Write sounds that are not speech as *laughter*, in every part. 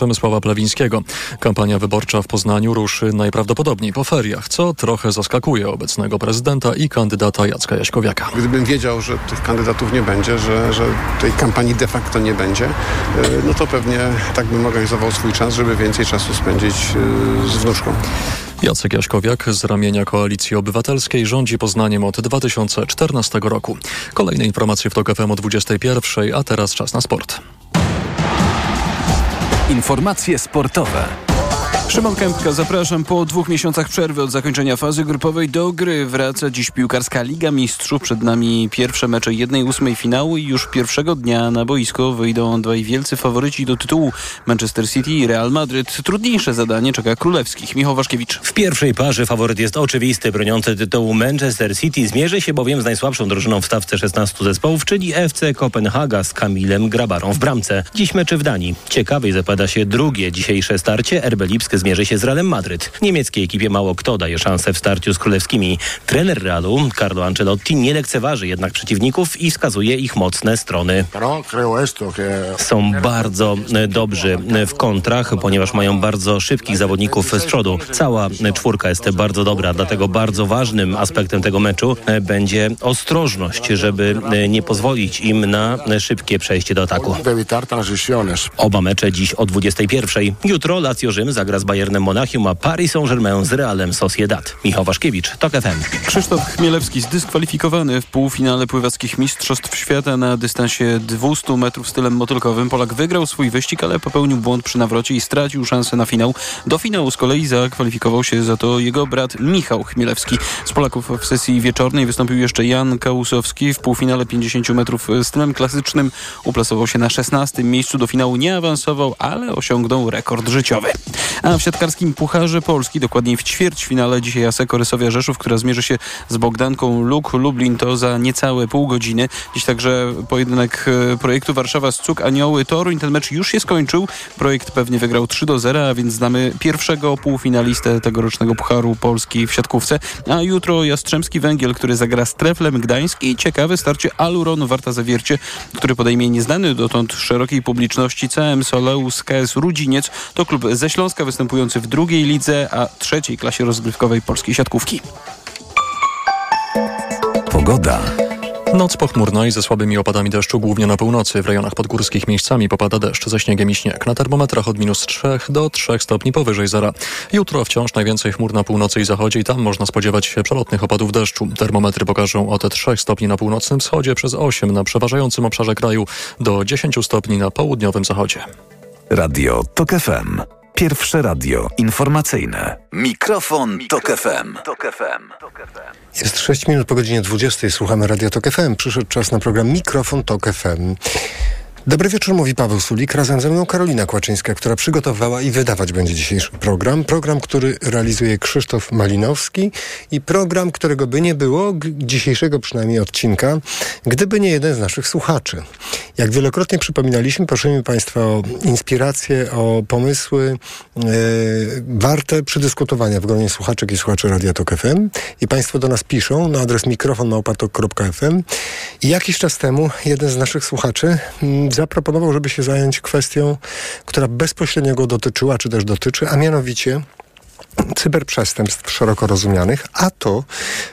Przemysława Plewińskiego. Kampania wyborcza w Poznaniu ruszy najprawdopodobniej po feriach, co trochę zaskakuje obecnego prezydenta i kandydata Jacka Jaśkowiaka. Gdybym wiedział, że tych kandydatów nie będzie, że, że tej kampanii de facto nie będzie, e, no to pewnie tak bym organizował swój czas, żeby więcej czasu spędzić e, z wnuczką. Jacek Jaśkowiak z ramienia Koalicji Obywatelskiej rządzi Poznaniem od 2014 roku. Kolejne informacje w TOK FM o 21, a teraz czas na sport. Informacje sportowe. Szymon Kępka, zapraszam. Po dwóch miesiącach przerwy od zakończenia fazy grupowej do gry wraca dziś piłkarska Liga Mistrzów. Przed nami pierwsze mecze jednej ósmej finału i już pierwszego dnia na boisko wyjdą dwaj wielcy faworyci do tytułu Manchester City i Real Madryt. Trudniejsze zadanie czeka królewskich. Michał Waszkiewicz. W pierwszej parze faworyt jest oczywisty. Broniący tytułu Manchester City zmierzy się bowiem z najsłabszą drużyną w stawce 16 zespołów, czyli FC Kopenhaga z Kamilem Grabarą w bramce. Dziś mecze w Danii. Ciekawej zapada się drugie dzisiejsze starcie. RB Lipsk zmierzy się z Realem Madryt. Niemieckiej ekipie mało kto daje szansę w starciu z królewskimi. Trener Realu, Carlo Ancelotti, nie lekceważy jednak przeciwników i wskazuje ich mocne strony. Są bardzo e, dobrzy w kontrach, ponieważ mają bardzo szybkich zawodników z przodu. Cała czwórka jest bardzo dobra, dlatego bardzo ważnym aspektem tego meczu e, będzie ostrożność, żeby e, nie pozwolić im na szybkie przejście do ataku. Oba mecze dziś o 21. Jutro Lazio Rzym zagra z Bayernem Monachium, a Paris Saint-Germain z Realem Sociedad. Michał Waszkiewicz, TOK FM. Krzysztof Chmielewski zdyskwalifikowany w półfinale pływackich Mistrzostw Świata na dystansie 200 metrów stylem motylkowym. Polak wygrał swój wyścig, ale popełnił błąd przy nawrocie i stracił szansę na finał. Do finału z kolei zakwalifikował się za to jego brat Michał Chmielewski. Z Polaków w sesji wieczornej wystąpił jeszcze Jan Kałusowski. W półfinale 50 metrów stylem klasycznym uplasował się na 16 miejscu. Do finału nie awansował, ale osiągnął rekord życiowy. A w siatkarskim Pucharze Polski, dokładniej w ćwierćfinale dzisiaj Aseko Rysowia Rzeszów, która zmierzy się z Bogdanką Luk Lublin to za niecałe pół godziny. Dziś także pojedynek e, projektu Warszawa z Cuk Anioły Toruń. Ten mecz już się skończył. Projekt pewnie wygrał 3 do 0, a więc znamy pierwszego półfinalistę tegorocznego Pucharu Polski w siatkówce. A jutro Jastrzębski Węgiel, który zagra z Treflem Gdańsk i ciekawe starcie Aluron Warta Zawiercie, który podejmie nieznany dotąd szerokiej publiczności CM Soleus KS Rudziniec. To klub ze Śląska występujący w drugiej lidze, a trzeciej klasie rozgrywkowej polskiej siatkówki. Pogoda. Noc pochmurna i ze słabymi opadami deszczu, głównie na północy. W rejonach podgórskich miejscami popada deszcz ze śniegiem i śnieg. Na termometrach od minus 3 do 3 stopni powyżej zera. Jutro wciąż najwięcej chmur na północy i zachodzie i tam można spodziewać się przelotnych opadów deszczu. Termometry pokażą od 3 stopni na północnym wschodzie przez 8 na przeważającym obszarze kraju do 10 stopni na południowym zachodzie. Radio TOK FM. Pierwsze radio informacyjne. Mikrofon, Mikrofon Tok FM. Tok FM. Jest 6 minut po godzinie 20. Słuchamy Radio Tok FM. Przyszedł czas na program Mikrofon Tok FM. Dobry wieczór, mówi Paweł Sulik. Razem ze mną Karolina Kłaczyńska, która przygotowała i wydawać będzie dzisiejszy program. Program, który realizuje Krzysztof Malinowski i program, którego by nie było, dzisiejszego przynajmniej odcinka, gdyby nie jeden z naszych słuchaczy. Jak wielokrotnie przypominaliśmy, prosimy Państwa o inspiracje, o pomysły e, warte przedyskutowania w gronie słuchaczek i słuchaczy Radia Tok FM. I Państwo do nas piszą na adres mikrofonmałpatok.fm. I jakiś czas temu jeden z naszych słuchaczy zaproponował, żeby się zająć kwestią, która bezpośrednio go dotyczyła, czy też dotyczy, a mianowicie cyberprzestępstw szeroko rozumianych, a to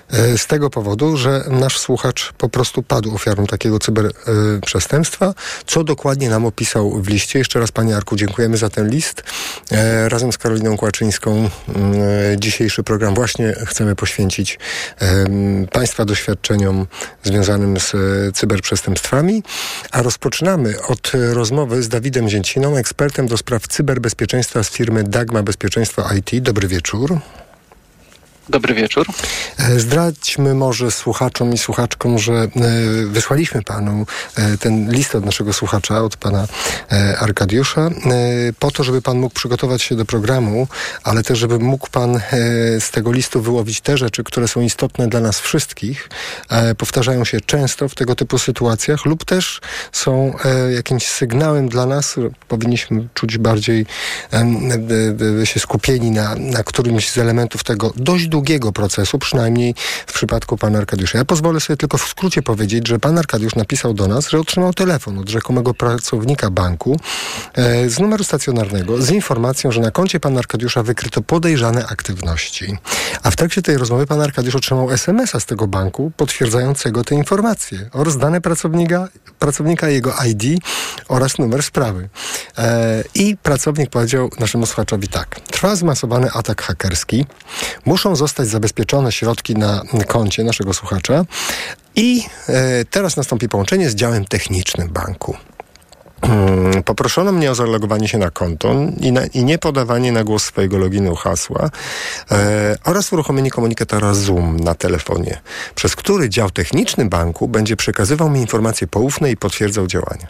e, z tego powodu, że nasz słuchacz po prostu padł ofiarą takiego cyberprzestępstwa, co dokładnie nam opisał w liście. Jeszcze raz Panie Arku dziękujemy za ten list. E, razem z Karoliną Kłaczyńską mm, e, dzisiejszy program właśnie chcemy poświęcić Państwa doświadczeniom związanym z cyberprzestępstwami, a rozpoczynamy od rozmowy z Dawidem Zięciną, ekspertem do spraw cyberbezpieczeństwa z firmy Dagma Bezpieczeństwa IT. Dobry wieczór. Dobry wieczór. E, zdradźmy może słuchaczom i słuchaczkom, że e, wysłaliśmy panu e, ten list od naszego słuchacza, od pana Arkadiusza, po to, żeby pan mógł przygotować się do programu, ale też, żeby mógł pan z tego listu wyłowić te rzeczy, które są istotne dla nas wszystkich, powtarzają się często w tego typu sytuacjach lub też są jakimś sygnałem dla nas, powinniśmy czuć bardziej się skupieni na, na którymś z elementów tego dość długiego procesu, przynajmniej w przypadku pana Arkadiusza. Ja pozwolę sobie tylko w skrócie powiedzieć, że pan Arkadiusz napisał do nas, że otrzymał telefon od rzekomego pracownika banku e, z numeru stacjonarnego z informacją, że na koncie pana Arkadiusza wykryto podejrzane aktywności. A w trakcie tej rozmowy pan Arkadiusz otrzymał SMS-a z tego banku potwierdzającego te informacje oraz dane pracownika, pracownika jego ID oraz numer sprawy. E, I pracownik powiedział naszemu słuchaczowi tak. Trwa zmasowany atak hakerski. Muszą zostać zabezpieczone środki na koncie naszego słuchacza. I e, teraz nastąpi połączenie z działem technicznym banku. Mm, poproszono mnie o zalogowanie się na konto i, na, i nie podawanie na głos swojego loginu hasła e, oraz uruchomienie komunikatora Zoom na telefonie, przez który dział techniczny banku będzie przekazywał mi informacje poufne i potwierdzał działania.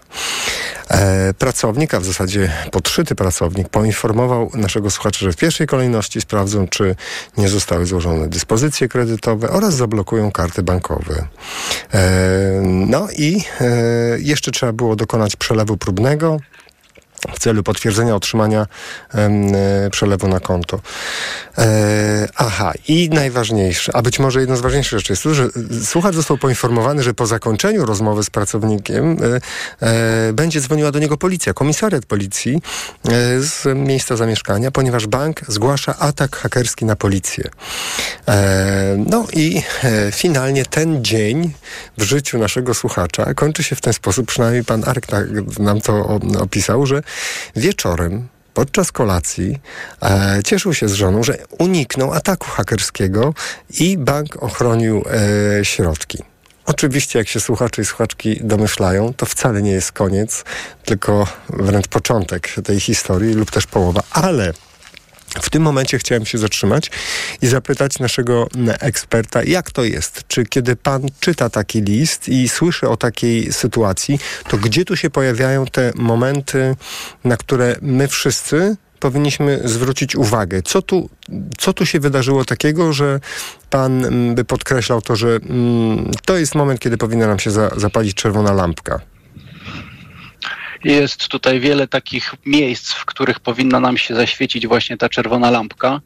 E, pracownik, a w zasadzie podszyty pracownik, poinformował naszego słuchacza, że w pierwszej kolejności sprawdzą, czy nie zostały złożone dyspozycje kredytowe oraz zablokują karty bankowe. E, no i e, jeszcze trzeba było dokonać przelewu próbnego w celu potwierdzenia otrzymania e, przelewu na konto. E, aha, i najważniejsze, a być może jedno z ważniejszych rzeczy jest to, że słuchacz został poinformowany, że po zakończeniu rozmowy z pracownikiem e, e, będzie dzwoniła do niego policja, komisariat policji e, z miejsca zamieszkania, ponieważ bank zgłasza atak hakerski na policję. E, no i finalnie ten dzień w życiu naszego słuchacza kończy się w ten sposób, przynajmniej pan Ark nam to opisał, że wieczorem podczas kolacji e, cieszył się z żoną, że uniknął ataku hakerskiego i bank ochronił e, środki. Oczywiście, jak się słuchacze i słuchaczki domyślają, to wcale nie jest koniec, tylko wręcz początek tej historii lub też połowa, ale w tym momencie chciałem się zatrzymać i zapytać naszego eksperta, jak to jest? Czy kiedy pan czyta taki list i słyszy o takiej sytuacji, to gdzie tu się pojawiają te momenty, na które my wszyscy powinniśmy zwrócić uwagę? Co tu, co tu się wydarzyło takiego, że pan by podkreślał to, że mm, to jest moment, kiedy powinna nam się za, zapalić czerwona lampka? Jest tutaj wiele takich miejsc, w których powinna nam się zaświecić właśnie ta czerwona lampka.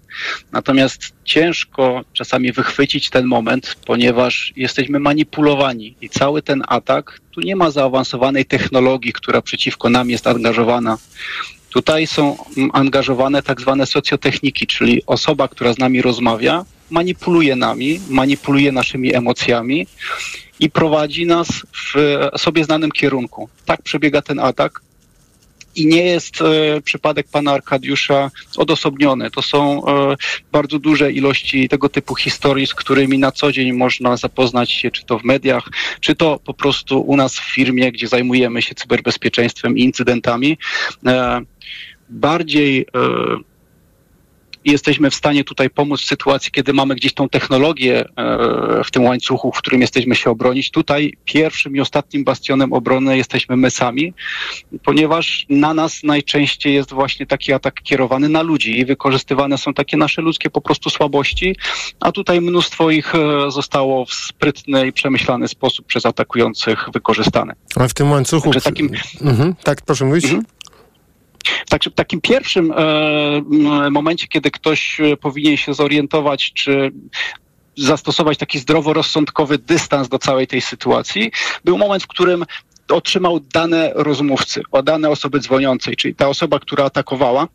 Natomiast ciężko czasami wychwycić ten moment, ponieważ jesteśmy manipulowani i cały ten atak, tu nie ma zaawansowanej technologii, która przeciwko nam jest angażowana. Tutaj są angażowane tak zwane socjotechniki, czyli osoba, która z nami rozmawia, manipuluje nami, manipuluje naszymi emocjami i prowadzi nas w sobie znanym kierunku. Tak przebiega ten atak. I nie jest e, przypadek pana Arkadiusza odosobniony. To są e, bardzo duże ilości tego typu historii, z którymi na co dzień można zapoznać się, czy to w mediach, czy to po prostu u nas w firmie, gdzie zajmujemy się cyberbezpieczeństwem i incydentami. E, bardziej e, jesteśmy w stanie tutaj pomóc w sytuacji, kiedy mamy gdzieś tą technologię e, w tym łańcuchu, w którym jesteśmy się obronić. Tutaj pierwszym i ostatnim bastionem obrony jesteśmy my sami, ponieważ na nas najczęściej jest właśnie taki atak kierowany na ludzi i wykorzystywane są takie nasze ludzkie po prostu słabości, a tutaj mnóstwo ich e, zostało w sprytny i przemyślany sposób przez atakujących wykorzystane. Ale w tym łańcuchu... Takim... Mhm, tak, proszę mówić. Mhm. Tak, w takim pierwszym e, momencie, kiedy ktoś e, powinien się zorientować, czy zastosować taki zdroworozsądkowy dystans do całej tej sytuacji, był moment, w którym otrzymał dane rozmówcy, o dane osoby dzwoniącej, czyli ta osoba, która atakowała,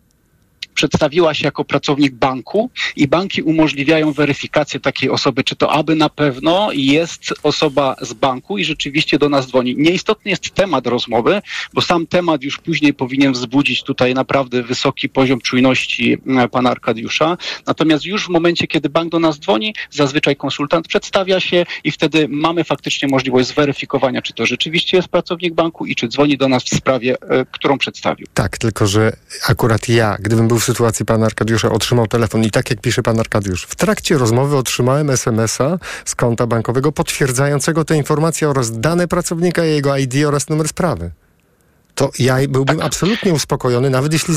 przedstawiła się jako pracownik banku i banki umożliwiają weryfikację takiej osoby, czy to aby na pewno jest osoba z banku i rzeczywiście do nas dzwoni. Nieistotny jest temat rozmowy, bo sam temat już później powinien wzbudzić tutaj naprawdę wysoki poziom czujności e, pana Arkadiusza. Natomiast już w momencie, kiedy bank do nas dzwoni, zazwyczaj konsultant przedstawia się i wtedy mamy faktycznie możliwość zweryfikowania, czy to rzeczywiście jest pracownik banku i czy dzwoni do nas w sprawie, e, którą przedstawił. Tak, tylko że akurat ja, gdybym był w sytuacji pana Arkadiusza otrzymał telefon i tak jak pisze pan Arkadiusz, w trakcie rozmowy otrzymałem SMS-a z konta bankowego potwierdzającego te informacje oraz dane pracownika, jego ID oraz numer sprawy. To ja byłbym absolutnie uspokojony, nawet jeśli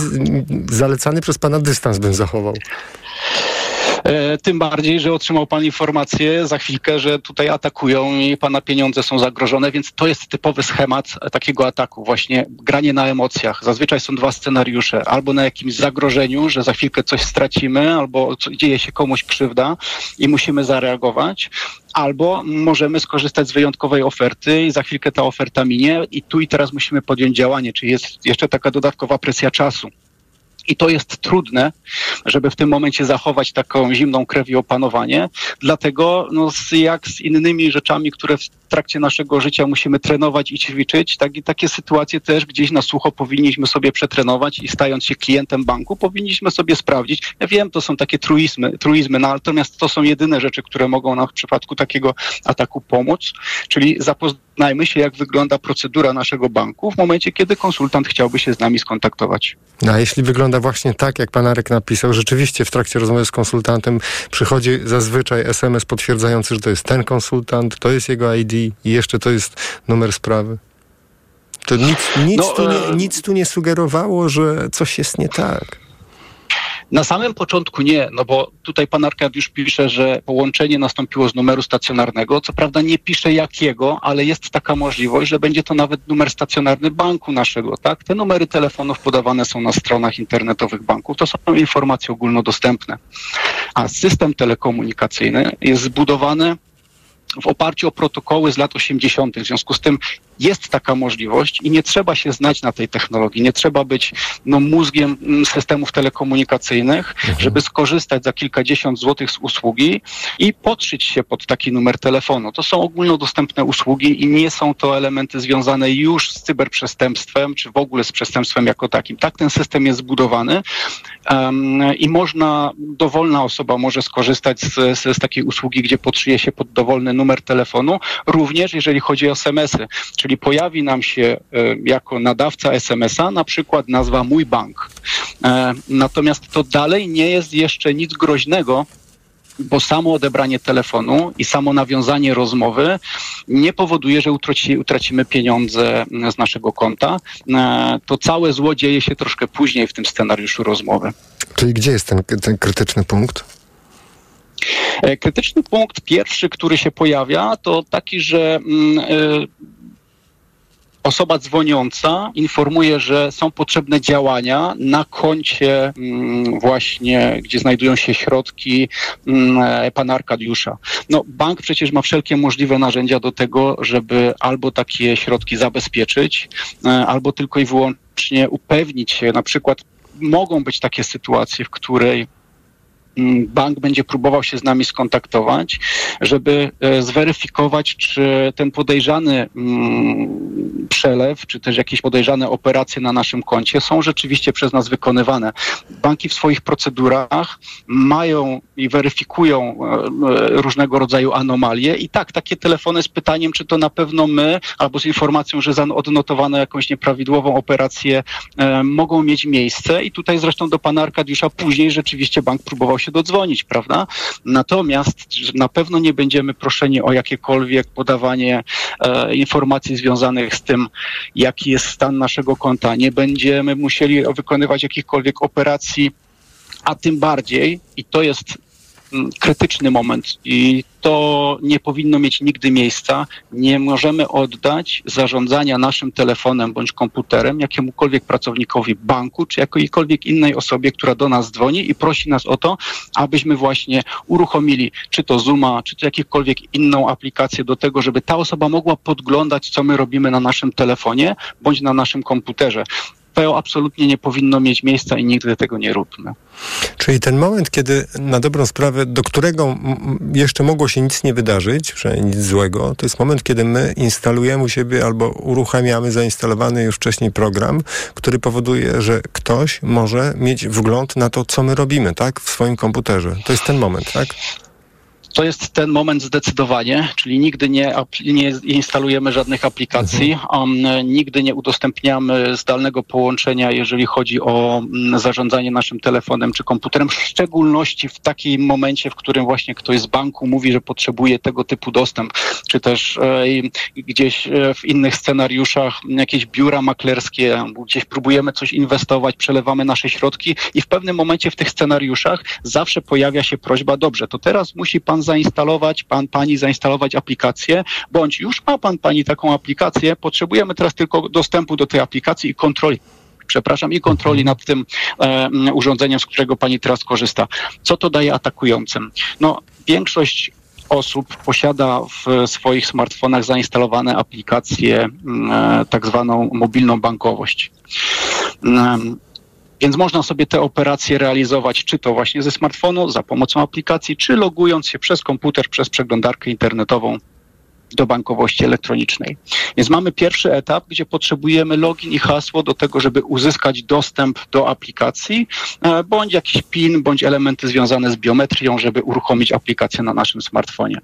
zalecany przez pana dystans bym zachował. E, tym bardziej, że otrzymał pan informację za chwilkę, że tutaj atakują i pana pieniądze są zagrożone, więc to jest typowy schemat takiego ataku, właśnie granie na emocjach. Zazwyczaj są dwa scenariusze, albo na jakimś zagrożeniu, że za chwilkę coś stracimy, albo dzieje się komuś krzywda i musimy zareagować, albo możemy skorzystać z wyjątkowej oferty i za chwilkę ta oferta minie i tu i teraz musimy podjąć działanie, czyli jest jeszcze taka dodatkowa presja czasu. I to jest trudne, żeby w tym momencie zachować taką zimną krew i opanowanie. Dlatego, no, jak z innymi rzeczami, które w trakcie naszego życia musimy trenować i ćwiczyć, tak i takie sytuacje też gdzieś na sucho powinniśmy sobie przetrenować i stając się klientem banku, powinniśmy sobie sprawdzić. Ja wiem, to są takie truizmy, truizmy no, natomiast to są jedyne rzeczy, które mogą nam w przypadku takiego ataku pomóc, czyli zapoznajmy się, jak wygląda procedura naszego banku w momencie, kiedy konsultant chciałby się z nami skontaktować. No, a jeśli wygląda właśnie tak, jak pan Arek napisał, rzeczywiście w trakcie rozmowy z konsultantem przychodzi zazwyczaj SMS potwierdzający, że to jest ten konsultant, to jest jego ID i jeszcze to jest numer sprawy. To nic, nic, no, tu, nie, e, nic tu nie sugerowało, że coś jest nie tak. Na samym początku nie, no bo tutaj pan Arkadiusz pisze, że połączenie nastąpiło z numeru stacjonarnego. Co prawda nie pisze jakiego, ale jest taka możliwość, że będzie to nawet numer stacjonarny banku naszego, tak? Te numery telefonów podawane są na stronach internetowych banków. To są informacje ogólnodostępne. A system telekomunikacyjny jest zbudowany w oparciu o protokoły z lat 80. W związku z tym jest taka możliwość i nie trzeba się znać na tej technologii, nie trzeba być no, mózgiem mm, systemów telekomunikacyjnych, mhm. żeby skorzystać za kilkadziesiąt złotych z usługi i podszyć się pod taki numer telefonu. To są ogólnodostępne usługi i nie są to elementy związane już z cyberprzestępstwem, czy w ogóle z przestępstwem jako takim. Tak ten system jest zbudowany um, i można, dowolna osoba może skorzystać z, z, z takiej usługi, gdzie podszyje się pod dowolny numer telefonu, również jeżeli chodzi o SMS-y, czyli pojawi nam się e, jako nadawca SMS-a na przykład nazwa Mój Bank. E, natomiast to dalej nie jest jeszcze nic groźnego, bo samo odebranie telefonu i samo nawiązanie rozmowy nie powoduje, że utraci, utracimy pieniądze z naszego konta. E, to całe zło dzieje się troszkę później w tym scenariuszu rozmowy. Czyli gdzie jest ten, ten krytyczny punkt? Krytyczny punkt pierwszy, który się pojawia, to taki, że mm, osoba dzwoniąca informuje, że są potrzebne działania na koncie mm, właśnie, gdzie znajdują się środki mm, e, pana Arkadiusza. No, bank przecież ma wszelkie możliwe narzędzia do tego, żeby albo takie środki zabezpieczyć, albo tylko i wyłącznie upewnić się, na przykład mogą być takie sytuacje, w której bank będzie próbował się z nami skontaktować, żeby e, zweryfikować, czy ten podejrzany mm, przelew, czy też jakieś podejrzane operacje na naszym koncie są rzeczywiście przez nas wykonywane. Banki w swoich procedurach mają i weryfikują e, e, różnego rodzaju anomalie i tak, takie telefony z pytaniem, czy to na pewno my, albo z informacją, że odnotowano jakąś nieprawidłową operację, mogą mieć miejsce i tutaj zresztą do pana Arkadiusza później rzeczywiście bank próbował się się dodzwonić, prawda? Natomiast na pewno nie będziemy proszeni o jakiekolwiek podawanie e, informacji związanych z tym, jaki jest stan naszego konta. Nie będziemy musieli wykonywać jakichkolwiek operacji, a tym bardziej, i to jest krytyczny moment i to nie powinno mieć nigdy miejsca. Nie możemy oddać zarządzania naszym telefonem bądź komputerem jakiemukolwiek pracownikowi banku czy jakiejkolwiek innej osobie, która do nas dzwoni i prosi nas o to, abyśmy właśnie uruchomili czy to Zooma, czy to jakąkolwiek inną aplikację do tego, żeby ta osoba mogła podglądać, co my robimy na naszym telefonie bądź na naszym komputerze to absolutnie nie powinno mieć miejsca i nigdy tego nie róbmy. Czyli ten moment, kiedy na dobrą sprawę, do którego jeszcze mogło się nic nie wydarzyć, przynajmniej nic złego, to jest moment, kiedy my instalujemy u siebie albo uruchamiamy zainstalowany już wcześniej program, który powoduje, że ktoś może mieć wgląd na to, co my robimy, tak? W swoim komputerze. To jest ten moment, tak? To jest ten moment zdecydowanie, czyli nigdy nie, nie instalujemy żadnych aplikacji, um, nigdy nie udostępniamy zdalnego połączenia, jeżeli chodzi o zarządzanie naszym telefonem czy komputerem, w szczególności w takim momencie, w którym właśnie ktoś z banku mówi, że potrzebuje tego typu dostęp, czy też gdzieś e, w innych scenariuszach jakieś biura maklerskie, gdzieś próbujemy coś inwestować, przelewamy nasze środki i w pewnym momencie w tych scenariuszach zawsze pojawia się prośba, dobrze, to teraz musi pan zainstalować, pan, pani zainstalować aplikację, bądź już ma pan, pani taką aplikację, potrzebujemy teraz tylko dostępu do tej aplikacji i kontroli przepraszam, i kontroli nad tym e, urządzeniem, z którego pani teraz korzysta. Co to daje atakującym? No, większość osób posiada w swoich smartfonach zainstalowane aplikacje, e, tak zwaną mobilną bankowość. E, więc można sobie te operacje realizować, czy to właśnie ze smartfonu, za pomocą aplikacji, czy logując się przez komputer, przez przeglądarkę internetową do bankowości elektronicznej. Więc mamy pierwszy etap, gdzie potrzebujemy login i hasło do tego, żeby uzyskać dostęp do aplikacji, e, bądź jakiś PIN, bądź elementy związane z biometrią, żeby uruchomić aplikację na naszym smartfonie.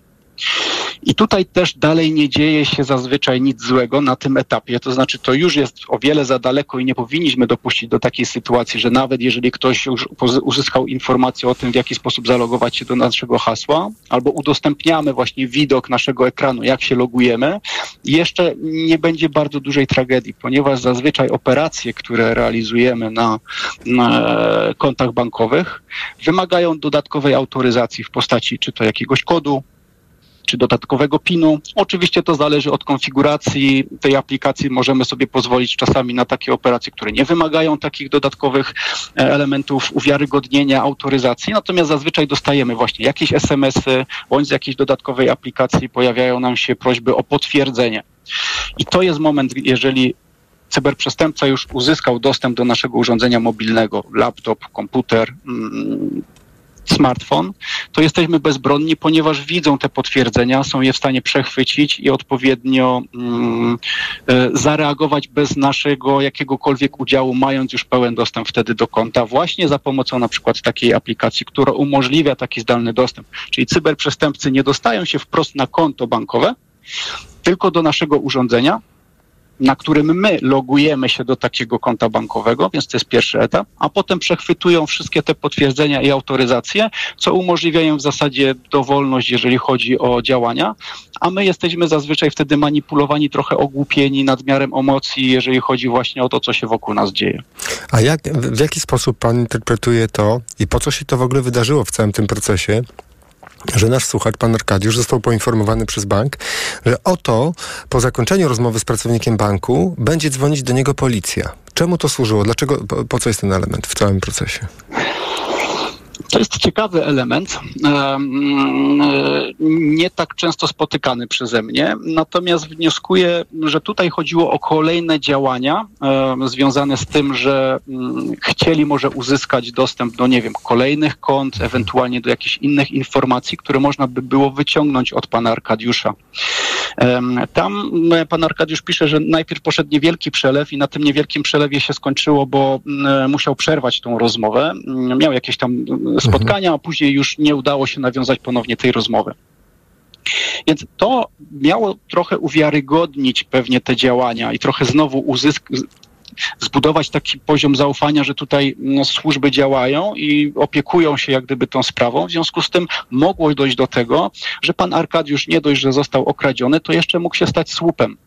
I tutaj też dalej nie dzieje się zazwyczaj nic złego na tym etapie. To znaczy, to już jest o wiele za daleko i nie powinniśmy dopuścić do takiej sytuacji, że nawet jeżeli ktoś już uzyskał informację o tym, w jaki sposób zalogować się do naszego hasła, albo udostępniamy właśnie widok naszego ekranu, jak się logujemy, jeszcze nie będzie bardzo dużej tragedii, ponieważ zazwyczaj operacje, które realizujemy na, na kontach bankowych, wymagają dodatkowej autoryzacji w postaci czy to jakiegoś kodu, czy dodatkowego PIN-u. Oczywiście to zależy od konfiguracji tej aplikacji. Możemy sobie pozwolić czasami na takie operacje, które nie wymagają takich dodatkowych e, elementów uwiarygodnienia, autoryzacji. Natomiast zazwyczaj dostajemy właśnie jakieś SMS-y bądź z jakiejś dodatkowej aplikacji pojawiają nam się prośby o potwierdzenie. I to jest moment, jeżeli cyberprzestępca już uzyskał dostęp do naszego urządzenia mobilnego, laptop, komputer, mm, smartfon, to jesteśmy bezbronni, ponieważ widzą te potwierdzenia, są je w stanie przechwycić i odpowiednio mm, e, zareagować bez naszego jakiegokolwiek udziału, mając już pełen dostęp wtedy do konta, właśnie za pomocą na przykład takiej aplikacji, która umożliwia taki zdalny dostęp. Czyli cyberprzestępcy nie dostają się wprost na konto bankowe, tylko do naszego urządzenia, na którym my logujemy się do takiego konta bankowego, więc to jest pierwszy etap, a potem przechwytują wszystkie te potwierdzenia i autoryzacje, co umożliwiają w zasadzie dowolność, jeżeli chodzi o działania, a my jesteśmy zazwyczaj wtedy manipulowani, trochę ogłupieni nadmiarem emocji, jeżeli chodzi właśnie o to, co się wokół nas dzieje. A jak, w jaki sposób pan interpretuje to i po co się to w ogóle wydarzyło w całym tym procesie? Że nasz słuchacz, pan Arkadiusz, został poinformowany przez bank, że oto po zakończeniu rozmowy z pracownikiem banku będzie dzwonić do niego policja. Czemu to służyło? Dlaczego, po, po co jest ten element w całym procesie? To jest ciekawy element, nie tak często spotykany przeze mnie, natomiast wnioskuję, że tutaj chodziło o kolejne działania związane z tym, że mm, chcieli może uzyskać dostęp do, nie wiem, kolejnych kont, ewentualnie do jakichś innych informacji, które można by było wyciągnąć od pana Arkadiusza. Tam pan Arkadiusz pisze, że najpierw poszedł niewielki przelew i na tym niewielkim przelewie się skończyło, bo mm, musiał przerwać tą rozmowę. Miał jakieś tam spotkania, a później już nie udało się nawiązać ponownie tej rozmowy. Więc to miało trochę uwiarygodnić pewnie te działania i trochę znowu uzysk- zbudować taki poziom zaufania, że tutaj no, służby działają i opiekują się jak gdyby tą sprawą. W związku z tym mogło dojść do tego, że pan Arkadiusz nie dość, że został okradziony, to jeszcze mógł się stać słupem.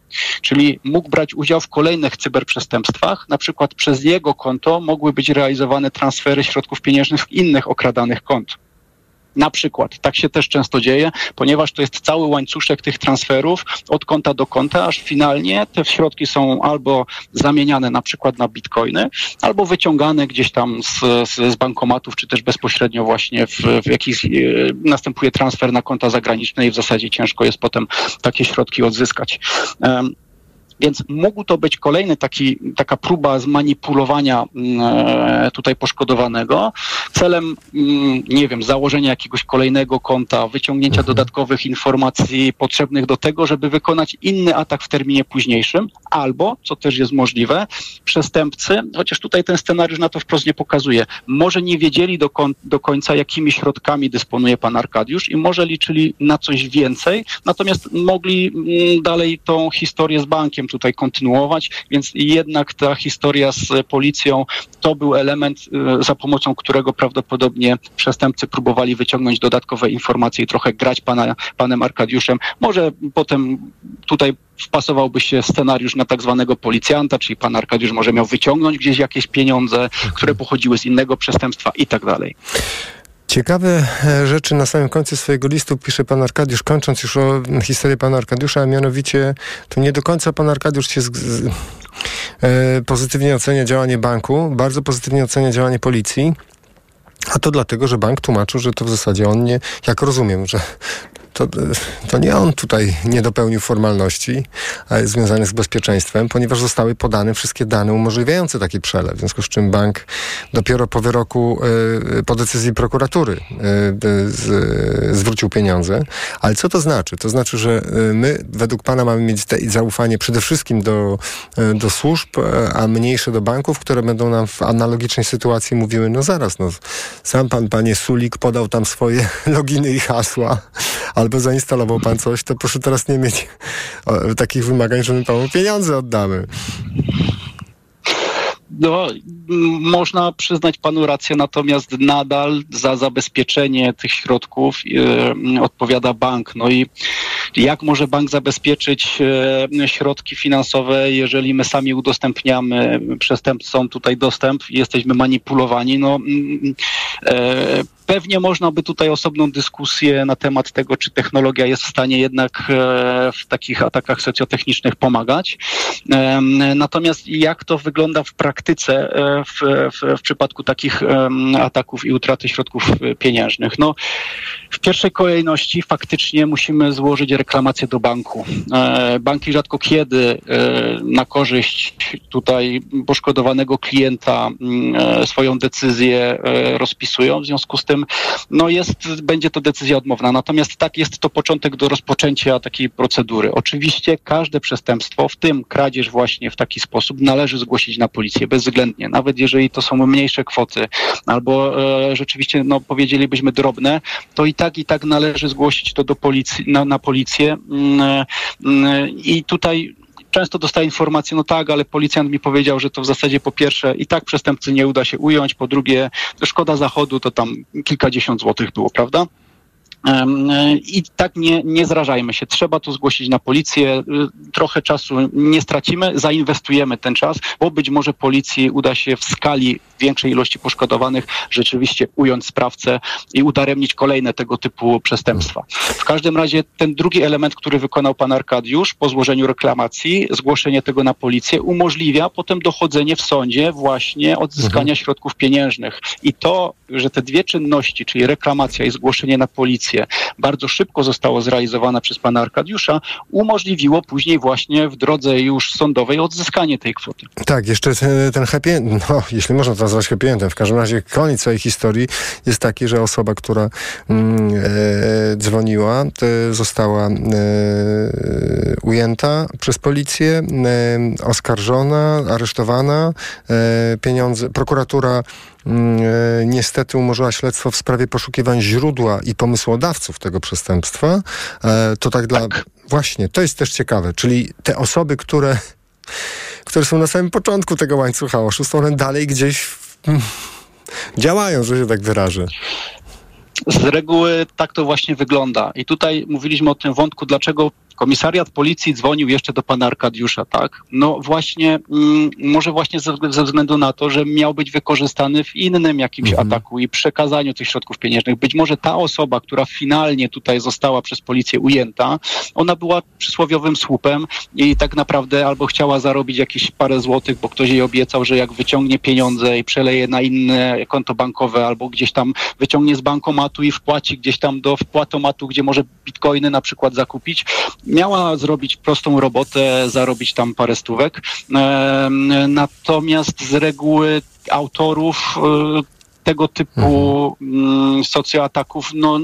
Czyli mógł brać udział w kolejnych cyberprzestępstwach, na przykład przez jego konto mogły być realizowane transfery środków pieniężnych z innych okradanych kont. Na przykład, tak się też często dzieje, ponieważ to jest cały łańcuszek tych transferów od konta do konta, aż finalnie te środki są albo zamieniane na przykład na bitcoiny, albo wyciągane gdzieś tam z, z, z bankomatów, czy też bezpośrednio właśnie w, w jakiś e, następuje transfer na konta zagraniczne i w zasadzie ciężko jest potem takie środki odzyskać. Więc mógł to być kolejny taki, taka próba zmanipulowania mm, tutaj poszkodowanego celem, mm, nie wiem, założenia jakiegoś kolejnego konta, wyciągnięcia mhm. dodatkowych informacji potrzebnych do tego, żeby wykonać inny atak w terminie późniejszym, albo, co też jest możliwe, przestępcy, chociaż tutaj ten scenariusz na to wprost nie pokazuje, może nie wiedzieli do, do końca, jakimi środkami dysponuje pan Arkadiusz i może liczyli na coś więcej, natomiast mogli mm, dalej tą historię z bankiem tutaj kontynuować, więc jednak ta historia z policją to był element, y, za pomocą którego prawdopodobnie przestępcy próbowali wyciągnąć dodatkowe informacje i trochę grać pana, panem Arkadiuszem. Może potem tutaj wpasowałby się scenariusz na tak zwanego policjanta, czyli pan Arkadiusz może miał wyciągnąć gdzieś jakieś pieniądze, które pochodziły z innego przestępstwa i tak dalej. Ciekawe e, rzeczy na samym końcu swojego listu pisze pan Arkadiusz, kończąc już o historię pana Arkadiusza, a mianowicie to nie do końca pan Arkadiusz się z, z, e, pozytywnie ocenia działanie banku, bardzo pozytywnie ocenia działanie policji. A to dlatego, że bank tłumaczył, że to w zasadzie on nie, jak rozumiem, że to, to nie on tutaj nie dopełnił formalności związanych z bezpieczeństwem, ponieważ zostały podane wszystkie dane umożliwiające taki przelew. W związku z czym bank dopiero po wyroku, y, po decyzji prokuratury y, zwrócił pieniądze. Ale co to znaczy? To znaczy, że y, my według Pana mamy mieć zaufanie przede wszystkim do, do służb, a mniejsze do banków, które będą nam w analogicznej sytuacji mówiły, no zaraz, no sam Pan, Panie Sulik podał tam swoje *laughs* loginy i hasła, albo zainstalował pan coś, to proszę teraz nie mieć takich wymagań, że my panu pieniądze oddamy. No, można przyznać panu rację, natomiast nadal za zabezpieczenie tych środków e, odpowiada bank. No i jak może bank zabezpieczyć e, środki finansowe, jeżeli my sami udostępniamy przestępcom tutaj dostęp jesteśmy manipulowani? No, e, Pewnie można by tutaj osobną dyskusję na temat tego, czy technologia jest w stanie jednak e, w takich atakach socjotechnicznych pomagać. Natomiast jak to wygląda w praktyce e, w, w, w przypadku takich ataków i utraty środków pieniężnych? No, w pierwszej kolejności faktycznie musimy złożyć reklamację do banku. E, banki rzadko kiedy na korzyść tutaj poszkodowanego klienta mm, swoją decyzję rozpisują. W związku z tym no jest, będzie to decyzja odmowna. Natomiast tak jest to początek do rozpoczęcia takiej procedury. Oczywiście każde przestępstwo, w tym kradzież właśnie w taki sposób, należy zgłosić na policję bezwzględnie. Nawet jeżeli to są mniejsze kwoty albo e, rzeczywiście no, powiedzielibyśmy drobne, to i tak i tak należy zgłosić to do policji, na, na policję. Mm, mm, I tutaj często dostaję informację, no tak, ale policjant mi powiedział, że to w zasadzie po pierwsze i tak przestępcy nie uda się ująć, po drugie szkoda zachodu to tam kilkadziesiąt złotych było, prawda? I tak nie, nie zrażajmy się. Trzeba to zgłosić na policję. Y, trochę czasu nie stracimy, zainwestujemy ten czas, bo być może policji uda się w skali większej ilości poszkodowanych rzeczywiście ująć sprawcę i udaremnić kolejne tego typu przestępstwa. W każdym razie ten drugi element, który wykonał pan Arkadiusz po złożeniu reklamacji, zgłoszenie tego na policję, umożliwia potem dochodzenie w sądzie właśnie odzyskania mhm. środków pieniężnych. I to, że te dwie czynności, czyli reklamacja i zgłoszenie na policję, bardzo szybko zostało zrealizowane przez pana Arkadiusza, umożliwiło później właśnie w drodze już sądowej odzyskanie tej kwoty. Tak, jeszcze ten, happy end, no, jeśli można to nazwać happy endem, w każdym razie koniec całej historii jest taki, że osoba, która mm, e, dzwoniła, została e, ujęta przez policję, e, oskarżona, aresztowana, e, pieniądze, prokuratura niestety umorzyła śledztwo w sprawie poszukiwań źródła i pomysłodawców tego przestępstwa. E, to tak dla... Tak. Właśnie, to jest też ciekawe, czyli te osoby, które, które są na samym początku tego łańcucha oszustw, one dalej gdzieś *laughs* działają, że się tak wyrażę. Z reguły tak to właśnie wygląda. I tutaj mówiliśmy o tym wątku, dlaczego Komisariat policji dzwonił jeszcze do pana Arkadiusza, tak? No właśnie, mm, może właśnie ze, ze, względu na to, że miał być wykorzystany w innym jakimś mhm. ataku i przekazaniu tych środków pieniężnych. Być może ta osoba, która finalnie tutaj została przez policję ujęta, ona była przysłowiowym słupem i tak naprawdę albo chciała zarobić jakieś parę złotych, bo ktoś jej obiecał, że jak wyciągnie pieniądze i przeleje na inne konto bankowe albo gdzieś tam wyciągnie z bankomatu i wpłaci gdzieś tam do wpłatomatu, gdzie może bitcoiny na przykład zakupić, miała zrobić prostą robotę, zarobić tam parę stówek. Natomiast z reguły autorów tego typu mhm. socjoataków, no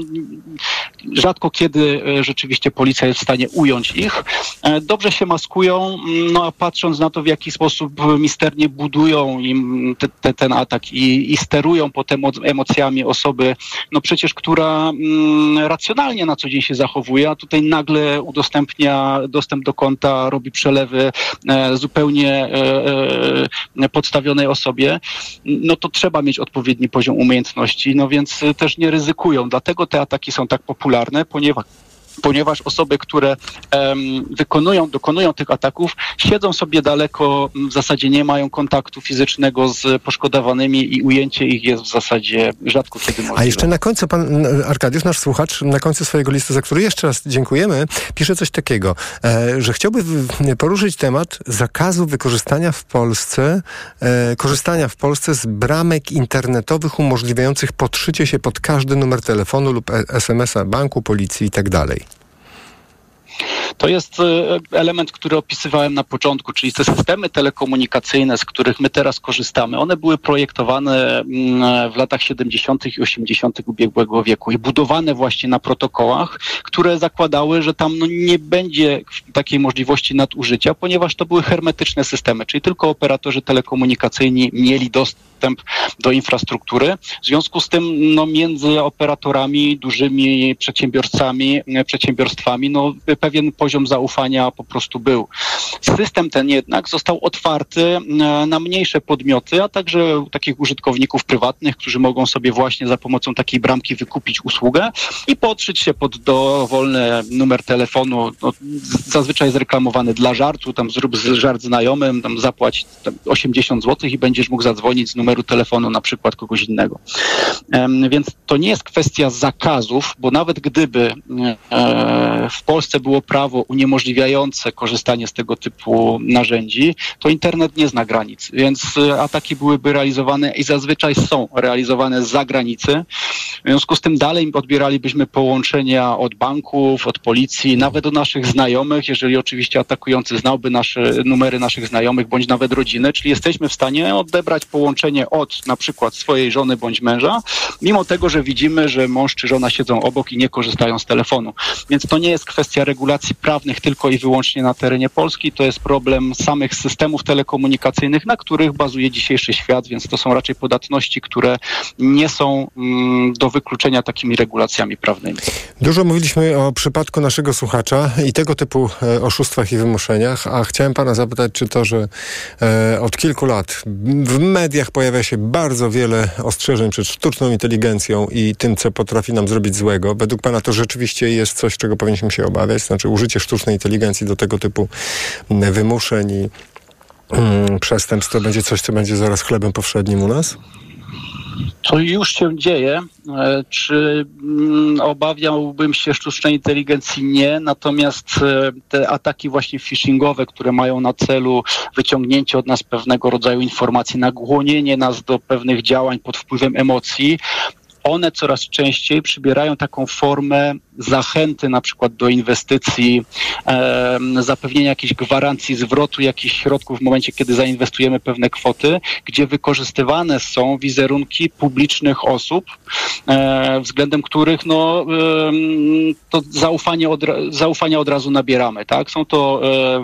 rzadko kiedy e, rzeczywiście policja jest w stanie ująć ich. E, dobrze się maskują, no a patrząc na to, w jaki sposób misternie budują im te, te, ten atak i, i sterują potem emocjami osoby, no przecież która mm, racjonalnie na co dzień się zachowuje, a tutaj nagle udostępnia dostęp do konta, robi przelewy e, zupełnie podstawionej osobie, no to trzeba mieć odpowiedni poziom umiejętności, no więc też nie ryzykują. Dlatego te ataki są tak popularne, ponieważ ponieważ osoby, które wykonują, dokonują tych ataków, siedzą sobie daleko, w zasadzie nie mają kontaktu fizycznego z poszkodowanymi i ujęcie ich jest w zasadzie rzadko kiedy możliwe. A jeszcze na końcu pan Arkadiusz, nasz słuchacz, na końcu swojego listu, za który jeszcze raz dziękujemy, pisze coś takiego, e, że chciałby poruszyć temat zakazu wykorzystania w Polsce, e, korzystania w Polsce z bramek internetowych umożliwiających podszycie się pod każdy numer telefonu lub e, SMS-a banku, policji i tak. To jest e, element, który opisywałem na początku, czyli te systemy telekomunikacyjne, z których my teraz korzystamy, one były projektowane mm, w latach 70. i 80. ubiegłego wieku i budowane właśnie na protokołach, które zakładały, że tam no, nie będzie takiej możliwości nadużycia, ponieważ to były hermetyczne systemy, czyli tylko operatorzy telekomunikacyjni mieli dostęp do infrastruktury. W związku z tym no, między operatorami, dużymi przedsiębiorcami, przedsiębiorstwami, no, pewien poziom zaufania po prostu był. System ten jednak został otwarty e, na mniejsze podmioty, a także takich użytkowników prywatnych, którzy mogą sobie właśnie za pomocą takiej bramki wykupić usługę i podszyć się pod dowolny numer telefonu. No, zazwyczaj jest reklamowany dla żartu, tam zrób żart znajomym, tam zapłać 80 zł i będziesz mógł zadzwonić z numeru telefonu na przykład kogoś innego. Więc to nie jest kwestia zakazów, bo nawet gdyby e, w Polsce było prawo uniemożliwiające korzystanie z tego typu narzędzi, to internet nie zna granic, więc e, ataki byłyby realizowane i zazwyczaj są realizowane z zagranicy. W związku z tym dalej odbieralibyśmy połączenia od banków, od policji, nawet do naszych znajomych, jeżeli oczywiście atakujący znałby nasze numery naszych znajomych bądź nawet rodziny, czyli jesteśmy w stanie odebrać połączenie od na przykład swojej żony bądź męża, mimo tego, że widzimy, że mąż czy żona siedzą obok i nie korzystają z telefonu. Więc to nie jest kwestia regulacji prawnych tylko i wyłącznie na terenie Polski, to jest problem samych systemów telekomunikacyjnych, na których bazuje dzisiejszy świat, więc to są raczej podatności, które nie są mm, do wykluczenia takimi regulacjami prawnymi. Dużo mówiliśmy o przypadku naszego słuchacza i tego typu e, oszustwach i wymuszeniach, a chciałem pana zapytać, czy to, że e, od kilku lat w mediach pojawia się bardzo wiele ostrzeżeń przed sztuczną inteligencją i tym, co potrafi nam zrobić złego, według pana to rzeczywiście jest coś, czego powinniśmy się obawiać, znaczy użycie sztucznej inteligencji do tego typu wymuszeń i mm, przestępstw to będzie coś, co będzie zaraz chlebem powszednim u nas? To już się dzieje. E, czy mm, obawiałbym się sztucznej inteligencji? Nie. Natomiast e, te ataki właśnie phishingowe, które mają na celu wyciągnięcie od nas pewnego rodzaju informacji, nagłonienie nas do pewnych działań pod wpływem emocji, one coraz częściej przybierają taką formę zachęty na przykład do inwestycji, e, zapewnienia jakiejś gwarancji zwrotu jakichś środków w momencie, kiedy zainwestujemy pewne kwoty, gdzie wykorzystywane są wizerunki publicznych osób, e, względem których no, e, to zaufanie od, zaufania od razu nabieramy. Tak? Są to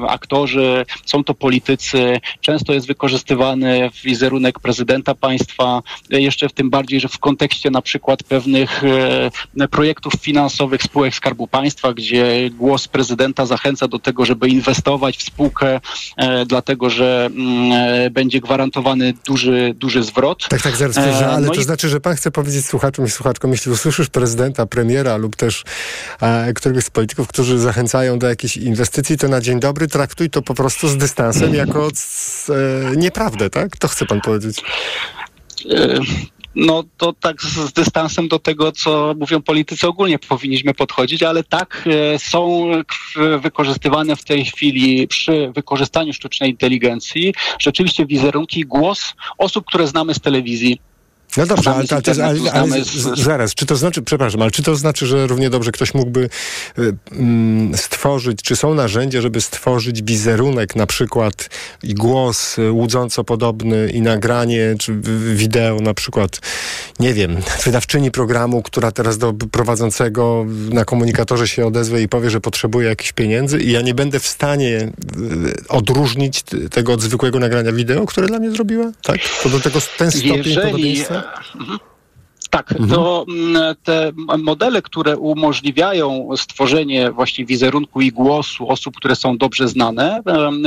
aktorzy, są to politycy, często jest wykorzystywany wizerunek prezydenta państwa, jeszcze w tym bardziej, że w kontekście na przykład pewnych e, projektów finansowych spółek Skarbu Państwa, gdzie głos prezydenta zachęca do tego, żeby inwestować w spółkę, e, dlatego że mm, e, będzie gwarantowany duży, duży zwrot. Tak, tak, zaraz e, ale no to i... znaczy, że pan chce powiedzieć słuchaczom i słuchaczkom, jeśli usłyszysz prezydenta, premiera lub też e, któregoś z polityków, którzy zachęcają do jakiejś inwestycji, to na dzień dobry traktuj to po prostu z dystansem jako z, e, nieprawdę, tak? To chce pan powiedzieć. No to tak z, dystansem do tego, co mówią politycy ogólnie powinniśmy podchodzić, ale tak e, są wykorzystywane w tej chwili przy wykorzystaniu sztucznej inteligencji rzeczywiście wizerunki, głos osób, które znamy z telewizji, No dobrze, ale, ale, ale, ale zaraz, czy to znaczy, przepraszam, ale czy to znaczy, że równie dobrze ktoś mógłby y, mm, stworzyć, czy są narzędzia, żeby stworzyć wizerunek na przykład i głos y, łudząco podobny i nagranie, czy wideo na przykład, nie wiem, wydawczyni programu, która teraz do prowadzącego na komunikatorze się odezwie i powie, że potrzebuje jakichś pieniędzy i ja nie będę w stanie y, odróżnić tego od zwykłego nagrania wideo, które dla mnie zrobiła? Tak? To do tego ten stopień Jeżeli, podobieństwa? Mhm. Tak, mhm. to mm, te modele, które umożliwiają stworzenie właśnie wizerunku i głosu osób, które są dobrze znane,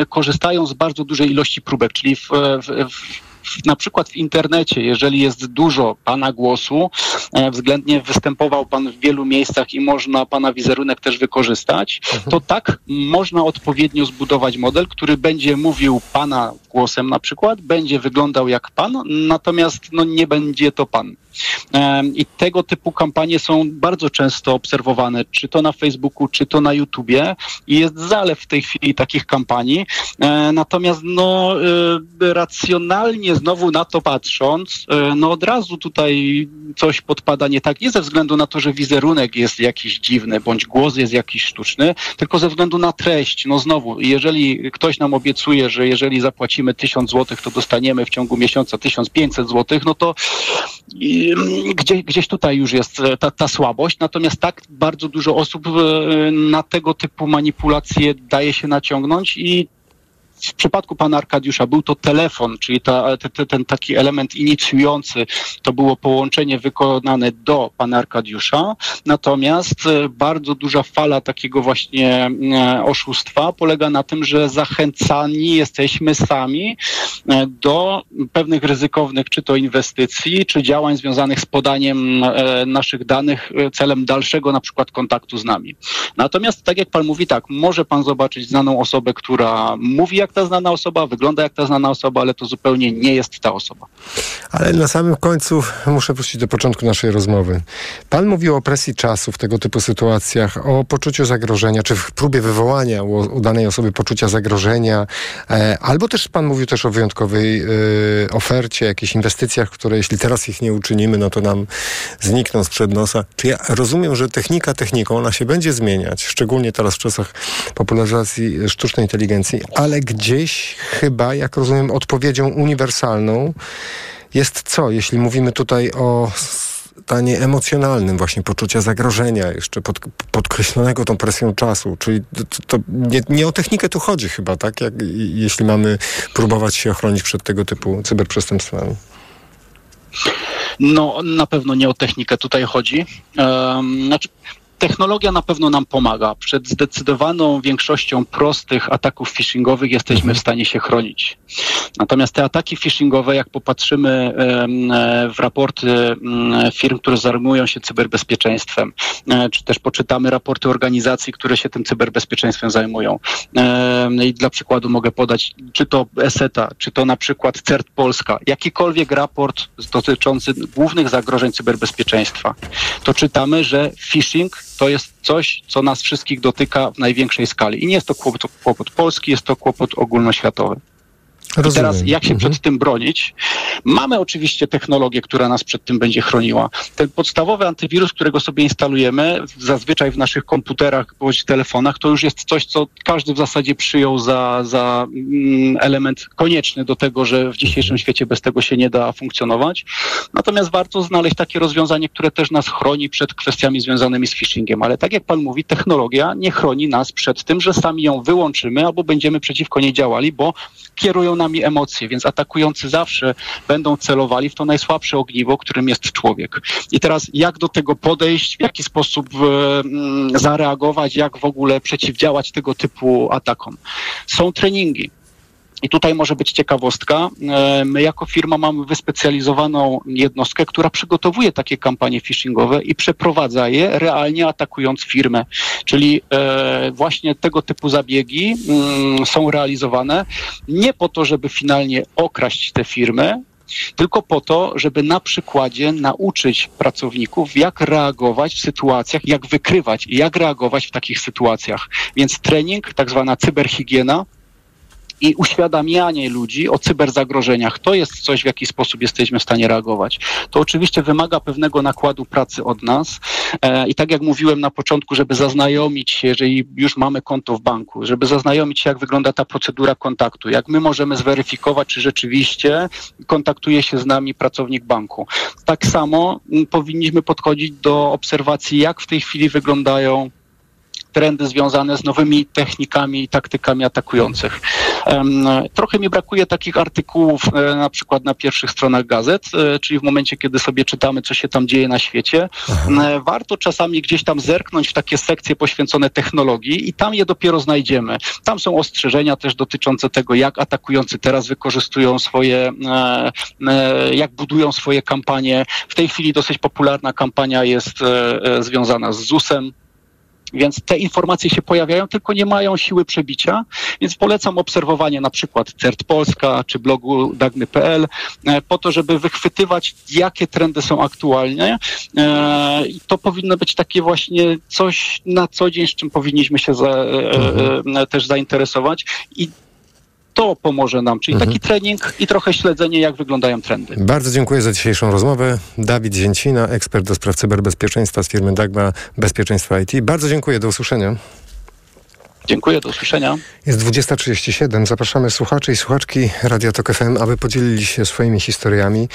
korzystają z bardzo dużej ilości próbek, czyli w, w, w na przykład w internecie, jeżeli jest dużo Pana głosu, e, względnie występował Pan w wielu miejscach i można Pana wizerunek też wykorzystać, mhm. to tak można odpowiednio zbudować model, który będzie mówił Pana głosem na przykład, będzie wyglądał jak Pan, natomiast no, nie będzie to Pan. I tego typu kampanie są bardzo często obserwowane, czy to na Facebooku, czy to na YouTubie i jest zalew w tej chwili takich kampanii. E, natomiast no, e, racjonalnie znowu na to patrząc, e, no od razu tutaj coś podpada nie tak, nie ze względu na to, że wizerunek jest jakiś dziwny, bądź głos jest jakiś sztuczny, tylko ze względu na treść. No znowu, jeżeli ktoś nam obiecuje, że jeżeli zapłacimy 1000 zł, to dostaniemy w ciągu miesiąca 1500 zł, no to gdzie, gdzieś tutaj już jest e, ta, ta słabość, natomiast tak bardzo dużo osób e, na tego typu manipulacje daje się naciągnąć i w przypadku pana Arkadiusza był to telefon, czyli ta, te, ten taki element inicjujący, to było połączenie wykonane do pana Arkadiusza, natomiast e, bardzo duża fala takiego właśnie e, oszustwa polega na tym, że zachęcani jesteśmy sami e, do pewnych ryzykownych, czy to inwestycji, czy działań związanych z podaniem naszych danych celem dalszego na przykład kontaktu z nami. Natomiast tak jak pan mówi, tak, może pan zobaczyć znaną osobę, która mówi jak ta znana osoba, wygląda jak ta znana osoba, ale to zupełnie nie jest ta osoba. Ale na samym końcu muszę wrócić do początku naszej rozmowy. Pan mówił o presji czasu w tego typu sytuacjach, o poczuciu zagrożenia, czy w próbie wywołania u danej osoby poczucia zagrożenia, e, albo też pan mówił też o wyjątkowej e, ofercie, jakichś inwestycjach, które jeśli teraz ich nie uczynimy, no to nam znikną sprzed nosa. Czy ja rozumiem, że technika techniką, ona się będzie zmieniać, szczególnie teraz w czasach popularyzacji sztucznej inteligencji, ale gdzieś chyba, jak rozumiem, odpowiedzią uniwersalną jest co, jeśli mówimy tutaj o stanie emocjonalnym, właśnie poczucia zagrożenia, jeszcze pod, podkreślonego tą presją czasu. Czyli to, to nie, nie, o technikę tu chodzi chyba, tak? Jak, jeśli mamy próbować się ochronić przed tego typu cyberprzestępstwami. No, na pewno nie o technikę tutaj chodzi. Um, znaczy, Technologia na pewno nam pomaga. Przed zdecydowaną większością prostych ataków phishingowych jesteśmy mhm. w stanie się chronić. Natomiast te ataki phishingowe, jak popatrzymy e, w raporty firm, które zajmują się cyberbezpieczeństwem, e, czy też poczytamy raporty organizacji, które się tym cyberbezpieczeństwem zajmują. I dla przykładu mogę podać, czy to ESETA, czy to na przykład CERT Polska, jakikolwiek raport dotyczący głównych zagrożeń cyberbezpieczeństwa, to czytamy, że phishing to jest coś, co nas wszystkich dotyka w największej skali. I nie jest to kłopot, kłopot polski, jest to kłopot ogólnoświatowy. Rozumiem. I teraz jak się mhm. przed tym bronić? Mamy oczywiście technologię, która nas przed tym będzie chroniła. Ten podstawowy antywirus, którego sobie instalujemy, zazwyczaj w naszych komputerach bądź telefonach, to już jest coś, co każdy w zasadzie przyjął za, za mm, element konieczny do tego, że w dzisiejszym mhm. świecie bez tego się nie da funkcjonować. Natomiast warto znaleźć takie rozwiązanie, które też nas chroni przed kwestiami związanymi z phishingiem. Ale tak jak pan mówi, technologia nie chroni nas przed tym, że sami ją wyłączymy albo będziemy przeciwko niej działali, bo kierują nami emocje, więc atakujący zawsze będą celowali w to najsłabsze ogniwo, którym jest człowiek. I teraz jak do tego podejść, w jaki sposób e, zareagować, jak w ogóle przeciwdziałać tego typu atakom? Są treningi. I tutaj może być ciekawostka. E, my jako firma mamy wyspecjalizowaną jednostkę, która przygotowuje takie kampanie phishingowe i przeprowadza je realnie atakując firmę. Czyli e, właśnie tego typu zabiegi mm, są realizowane nie po to, żeby finalnie okraść te firmy, tylko po to, żeby na przykładzie nauczyć pracowników, jak reagować w sytuacjach, jak wykrywać i jak reagować w takich sytuacjach. Więc trening, tak zwana cyberhigiena, i uświadamianie ludzi o cyberzagrożeniach. To jest coś, w jaki sposób jesteśmy w stanie reagować. To oczywiście wymaga pewnego nakładu pracy od nas e, i tak jak mówiłem na początku, żeby zaznajomić się, jeżeli już mamy konto w banku, żeby zaznajomić się, jak wygląda ta procedura kontaktu, jak my możemy zweryfikować, czy rzeczywiście kontaktuje się z nami pracownik banku. Tak samo powinniśmy podchodzić do obserwacji, jak w tej chwili wyglądają trendy związane z nowymi technikami i taktykami atakujących. Trochę mi brakuje takich artykułów e, na przykład na pierwszych stronach gazet, e, czyli w momencie, kiedy sobie czytamy, co się tam dzieje na świecie. E, Warto czasami gdzieś tam zerknąć w takie sekcje poświęcone technologii i tam je dopiero znajdziemy. Tam są ostrzeżenia też dotyczące tego, jak atakujący teraz wykorzystują swoje, jak budują swoje kampanie. W tej chwili dosyć popularna kampania jest związana z ZUS-em, więc te informacje się pojawiają, tylko nie mają siły przebicia, więc polecam obserwowanie na przykład CERT Polska czy blogu dagny.pl e, po to, żeby wychwytywać, jakie trendy są aktualnie. E, I to powinno być takie właśnie coś na co dzień, z czym powinniśmy się za, e, e, też zainteresować. I to pomoże nam, czyli taki trening i trochę śledzenie, jak wyglądają trendy. Bardzo dziękuję za dzisiejszą rozmowę. Dawid Zięcina, ekspert do spraw cyberbezpieczeństwa z firmy Dagma Bezpieczeństwa IT. Bardzo dziękuję, do usłyszenia. Dziękuję, do usłyszenia. Jest 20.37. Zapraszamy słuchaczy i słuchaczki Radia Tok FM, aby podzielili się swoimi historiami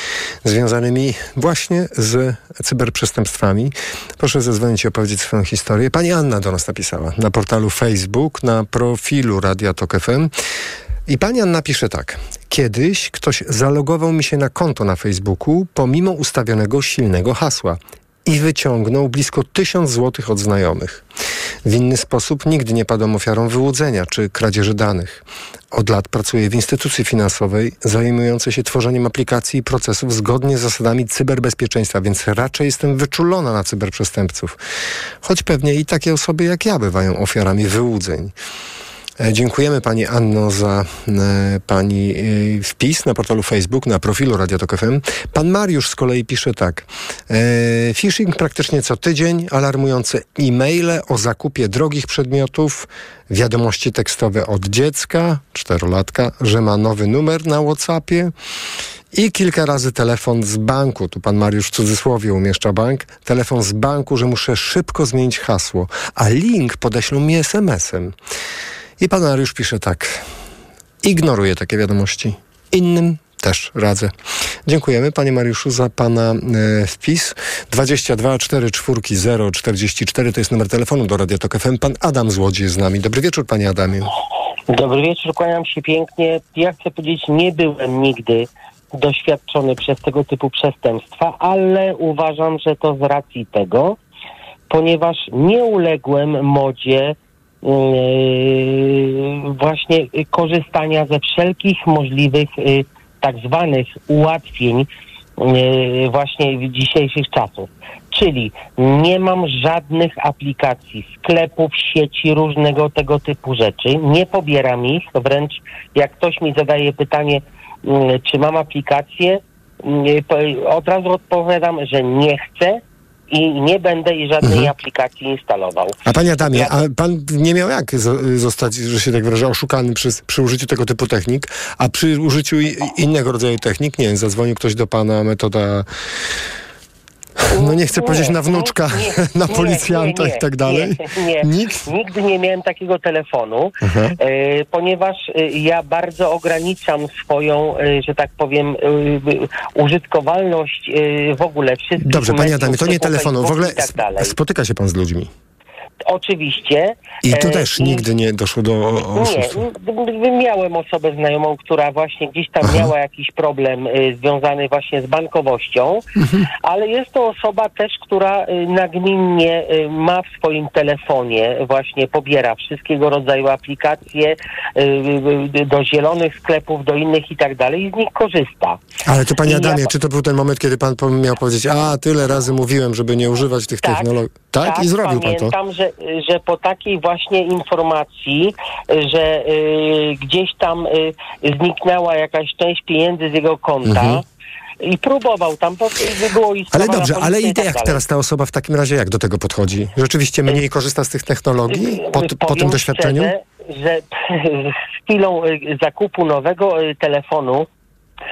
związanymi właśnie z cyberprzestępstwami. Proszę zadzwonić i opowiedzieć swoją historię. Pani Anna do nas napisała na portalu Facebook, na profilu Radia Tok FM. I pani Anna pisze tak. Kiedyś ktoś zalogował mi się na konto na Facebooku pomimo ustawionego silnego hasła i wyciągnął blisko tysiąc złotych od znajomych. W inny sposób nigdy nie padłem ofiarą wyłudzenia czy kradzieży danych. Od lat pracuję w instytucji finansowej zajmującej się tworzeniem aplikacji i procesów zgodnie z zasadami cyberbezpieczeństwa, więc raczej jestem wyczulona na cyberprzestępców. Choć pewnie i takie osoby jak ja bywają ofiarami wyłudzeń. E, Dziękujemy Pani Anno za e, Pani e, wpis na portalu Facebook, na profilu Radio Tok FM. Pan Mariusz z kolei pisze tak. Phishing praktycznie co tydzień, alarmujące e-maile o zakupie drogich przedmiotów, wiadomości tekstowe od dziecka, czterolatka, że ma nowy numer na Whatsappie. I kilka razy telefon z banku, tu pan Mariusz w cudzysłowie umieszcza bank, telefon z banku, że muszę szybko zmienić hasło, a link podeślą mi SMS-em. I pan Mariusz pisze tak. Ignoruję takie wiadomości. Innym też radzę. Dziękujemy panie Mariuszu za pana e, wpis. 22 4 4 0 44 to jest numer telefonu do Radia Tok FM. Pan Adam z Łodzi jest z nami. Dobry wieczór panie Adamie. Dobry wieczór, kłaniam się pięknie. Ja chcę powiedzieć, nie byłem nigdy doświadczony przez tego typu przestępstwa, ale uważam, że to z racji tego, ponieważ nie uległem modzie właśnie korzystania ze wszelkich możliwych yy, tak zwanych ułatwień yy, właśnie dzisiejszych czasów. Czyli nie mam żadnych aplikacji, sklepów, sieci, różnego tego typu rzeczy. Nie pobieram ich, wręcz jak ktoś mi zadaje pytanie, czy mam aplikację, od razu odpowiadam, że nie chcę i nie będę i żadnej Mhm. aplikacji instalował. A panie Adamie, a pan nie miał jak zo- zostać, że się tak wyrażę, oszukany przy, przy użyciu tego typu technik, a przy użyciu innego rodzaju technik, nie wiem, zadzwonił ktoś do pana, metoda, no nie chcę powiedzieć na wnuczka, *laughs* nie, na nie, policjanta nie, nie, i tak dalej? Nie, nie. Nikt? Nigdy nie miałem takiego telefonu, e, ponieważ e, ja bardzo ograniczam swoją, e, że tak powiem, użytkowalność w ogóle wszystkich Dobrze, panie Adamie, to nie telefonu, w ogóle tak spotyka się pan z ludźmi. Oczywiście. I tu e, też nigdy nie doszło do Nie, oszustwa. m- miałem osobę znajomą, która właśnie gdzieś tam miała jakiś problem y, związany właśnie z bankowością, Mhm. ale jest to osoba też, która y, nagminnie ma w swoim telefonie właśnie pobiera wszystkiego rodzaju aplikacje do zielonych sklepów, do innych i tak dalej i z nich korzysta. Ale to panie Ja Adamie, pa- czy to był ten moment, kiedy pan miał powiedzieć, a tyle razy mówiłem, żeby nie używać tych Tak, technologii. Tak? I zrobił pan to. pamiętam, że, że po takiej właśnie informacji, że y, gdzieś tam y, zniknęła jakaś część pieniędzy z jego konta Mhm. i próbował tam, to było i Ale dobrze, ale i tak jak dalej. teraz ta osoba w takim razie jak do tego podchodzi? Rzeczywiście mniej korzysta z tych technologii po, Y, po tym powiem doświadczeniu? Szczerze, że *laughs* z chwilą y, zakupu nowego y, telefonu y,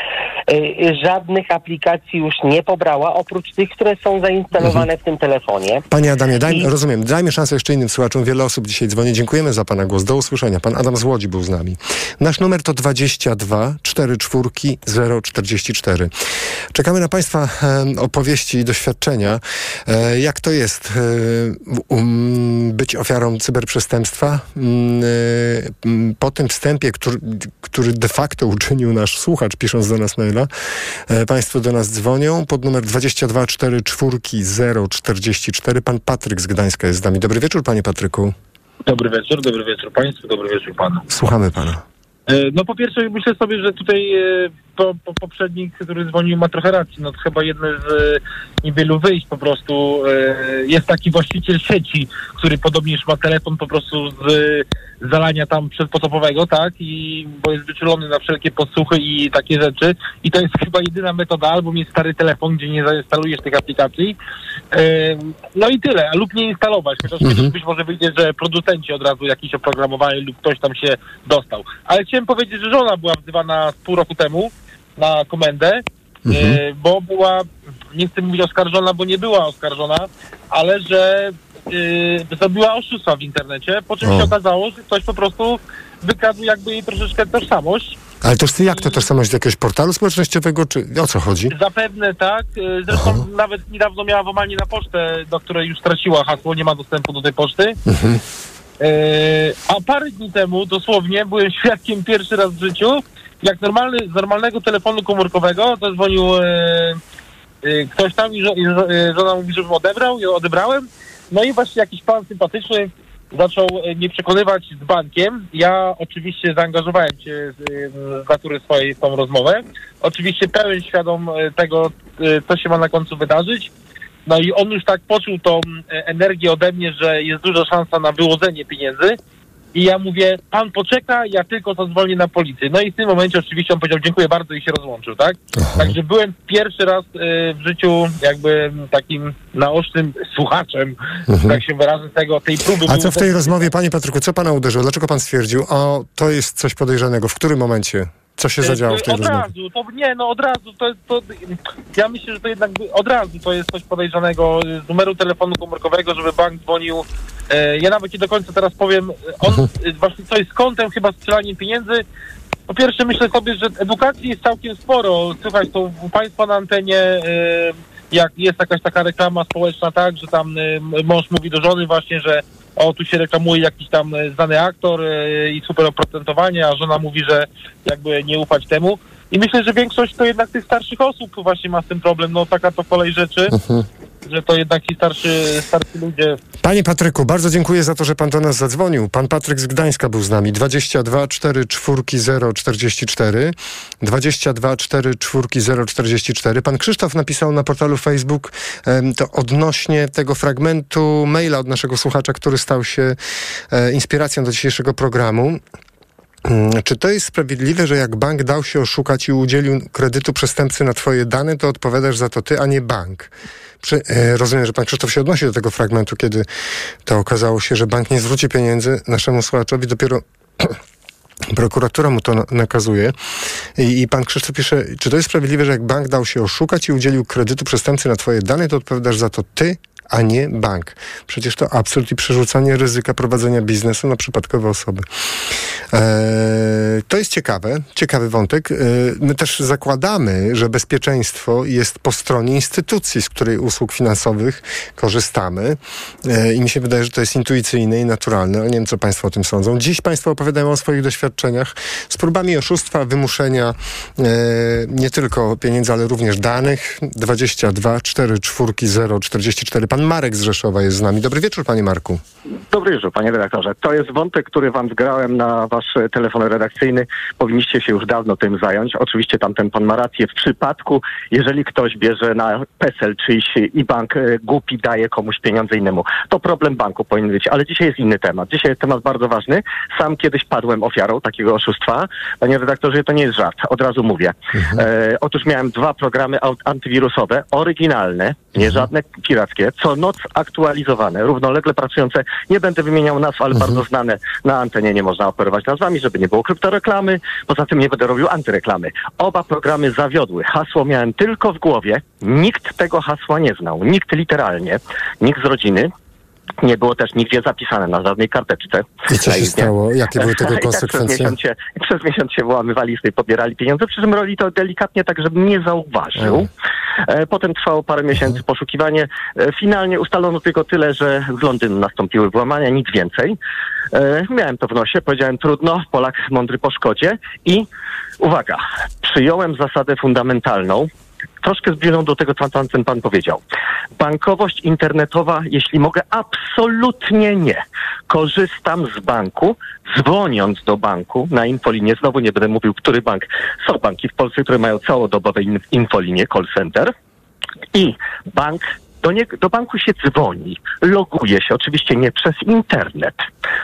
żadnych aplikacji już nie pobrała, oprócz tych, które są zainstalowane w tym telefonie. Panie Adamie, daj, I- rozumiem, dajmy szansę jeszcze innym słuchaczom. Wiele osób dzisiaj dzwoni. Dziękujemy za Pana głos. Do usłyszenia. Pan Adam z Łodzi był z nami. Nasz numer to 22 44 044. Czekamy na Państwa opowieści i doświadczenia. E, jak to jest e, um, być ofiarą cyberprzestępstwa? Mm, e, po tym wstępie, który, który de facto uczynił nasz słuchacz, pisząc do nas maila, e, Państwo do nas dzwonią pod numer 22 44 044. Pan Patryk z Gdańska jest z nami. Dobry wieczór, Panie Patryku. Dobry wieczór, dobry wieczór Państwu, dobry wieczór Panu. Słuchamy Pana. E, No po pierwsze myślę sobie, że tutaj e, po, po, poprzednik, który dzwonił ma trochę racji. No to chyba jedno z e, niewielu wyjść po prostu. e, Jest taki właściciel sieci, który podobnież ma telefon po prostu z e, zalania tam przedpotopowego, tak? I bo jest wyczulony na wszelkie podsłuchy i takie rzeczy. I to jest chyba jedyna metoda, albo mieć stary telefon, gdzie nie zainstalujesz tych aplikacji. No i tyle, lub nie instalować, chociaż kiedyś być może wyjdzie, że producenci od razu jakiś oprogramowali lub ktoś tam się dostał. Ale chciałem powiedzieć, że żona była wzywana pół roku temu na komendę, e, bo była, nie chcę mówić oskarżona, bo nie była oskarżona, ale że e, zrobiła oszustwa w internecie, po czym O. się okazało, że ktoś po prostu wykradł jakby jej troszeczkę tożsamość. Ale to jak to tożsamość z jakiegoś portalu społecznościowego, czy o co chodzi? Zapewne tak. E, Zresztą nawet niedawno miała włamanie na pocztę, do której już straciła hasło, nie ma dostępu do tej poczty. E, a parę dni temu, dosłownie, byłem świadkiem pierwszy raz w życiu, jak normalny, z normalnego telefonu komórkowego zadzwonił e, e, ktoś tam i, żo, i e, żona mówi, żebym odebrał i odebrałem. No i właśnie jakiś pan sympatyczny zaczął e, mnie przekonywać z bankiem. Ja oczywiście zaangażowałem się z, e, natury swojej w tą rozmowę. Oczywiście pełen świadom tego, co się ma na końcu wydarzyć. No i on już tak poczuł tą energię ode mnie, że jest duża szansa na wyłożenie pieniędzy. I ja mówię, pan poczeka, ja tylko zadzwonię na policję. No i w tym momencie oczywiście on powiedział dziękuję bardzo i się rozłączył, tak? Także byłem pierwszy raz e, w życiu jakby takim naocznym słuchaczem, tak się wyrażę, tego, tej próby. A co w tej rozmowie, Panie Patryku, co Pana uderzyło? Dlaczego Pan stwierdził, o, to jest coś podejrzanego? W którym momencie? Co się zadziało w tej od rozmowie? razu, to nie, no od razu, to, to ja myślę, że to jednak od razu to jest coś podejrzanego z numeru telefonu komórkowego, żeby bank dzwonił. E, ja nawet nie do końca teraz powiem, on e, właśnie co jest kątem chyba strzelaniem pieniędzy. Po pierwsze myślę sobie, że edukacji jest całkiem sporo. Słychać to u Państwa na antenie, e, jak jest jakaś taka reklama społeczna, tak, że tam e, mąż mówi do żony właśnie, że o, tu się reklamuje jakiś tam e, znany aktor e, i super oprocentowanie, a żona mówi, że jakby nie ufać temu. I myślę, że większość to jednak tych starszych osób właśnie ma z tym problem. No taka to kolej rzeczy, że to jednak ci starszy, starsi ludzie Panie Patryku, bardzo dziękuję za to, że Pan do nas zadzwonił. Pan Patryk z Gdańska był z nami. 22 4 4 0 44 22 4 4 0 44. Pan Krzysztof napisał na portalu Facebook to odnośnie tego fragmentu maila od naszego słuchacza, który stał się e, inspiracją do dzisiejszego programu. Mm, Czy to jest sprawiedliwe, że jak bank dał się oszukać i udzielił kredytu przestępcy na twoje dane, to odpowiadasz za to ty, a nie bank? Prze- e, rozumiem, że pan Krzysztof się odnosi do tego fragmentu, kiedy to okazało się, że bank nie zwróci pieniędzy naszemu słuchaczowi, dopiero *clears throat* prokuratura mu to na- nakazuje. I, I pan Krzysztof pisze, czy to jest sprawiedliwe, że jak bank dał się oszukać i udzielił kredytu przestępcy na twoje dane, to odpowiadasz za to ty, a nie bank. Przecież to absurd i przerzucanie ryzyka prowadzenia biznesu na przypadkowe osoby. Eee, to jest ciekawe, ciekawy wątek. Eee, my też zakładamy, że bezpieczeństwo jest po stronie instytucji, z której usług finansowych korzystamy. Eee, I mi się wydaje, że to jest intuicyjne i naturalne, nie wiem, co Państwo o tym sądzą. Dziś Państwo opowiadają o swoich doświadczeniach z próbami oszustwa, wymuszenia nie tylko pieniędzy, ale również danych. 22 4 4 0 44. Pan Marek z Rzeszowa jest z nami. Dobry wieczór, Panie Marku. Dobry wieczór, panie redaktorze. To jest wątek, który wam zgrałem na wasz e, telefon redakcyjny. Powinniście się już dawno tym zająć. Oczywiście tamten pan ma rację. W przypadku, jeżeli ktoś bierze na PESEL czyjś i bank e, głupi daje komuś pieniądze innemu, to problem banku powinien być. Ale dzisiaj jest inny temat. Dzisiaj jest temat bardzo ważny. Sam kiedyś padłem ofiarą takiego oszustwa. Panie redaktorze, to nie jest żart. Od razu mówię. E, otóż miałem dwa programy antywirusowe, oryginalne, nie żadne pirackie, co noc aktualizowane, równolegle pracujące, nie będę wymieniał nazw, ale bardzo znane na antenie nie można operować nazwami, żeby nie było kryptoreklamy, poza tym nie będę robił antyreklamy. Oba programy zawiodły. Hasło miałem tylko w głowie, nikt tego hasła nie znał, nikt literalnie, nikt z rodziny. Nie było też nigdzie zapisane na żadnej karteczce. I co się stało? Jakie były tego *laughs* I tak przez konsekwencje? miesiąc, się, przez miesiąc się włamywali z tej, pobierali pieniądze, przy czym robili to delikatnie, tak żebym nie zauważył. E, Potem trwało parę miesięcy poszukiwanie. E, Finalnie ustalono tylko tyle, że z Londynu nastąpiły włamania, nic więcej. E, Miałem to w nosie, powiedziałem trudno, Polak mądry po szkodzie i uwaga, przyjąłem zasadę fundamentalną, troszkę zbliżoną do tego, co ten pan powiedział. Bankowość internetowa, jeśli mogę, absolutnie nie. Korzystam z banku, dzwoniąc do banku na infolinię, znowu nie będę mówił, który bank. Są banki w Polsce, które mają całodobowe in, infolinie, call center i bank do, nie, do banku się dzwoni, loguje się, oczywiście nie przez internet,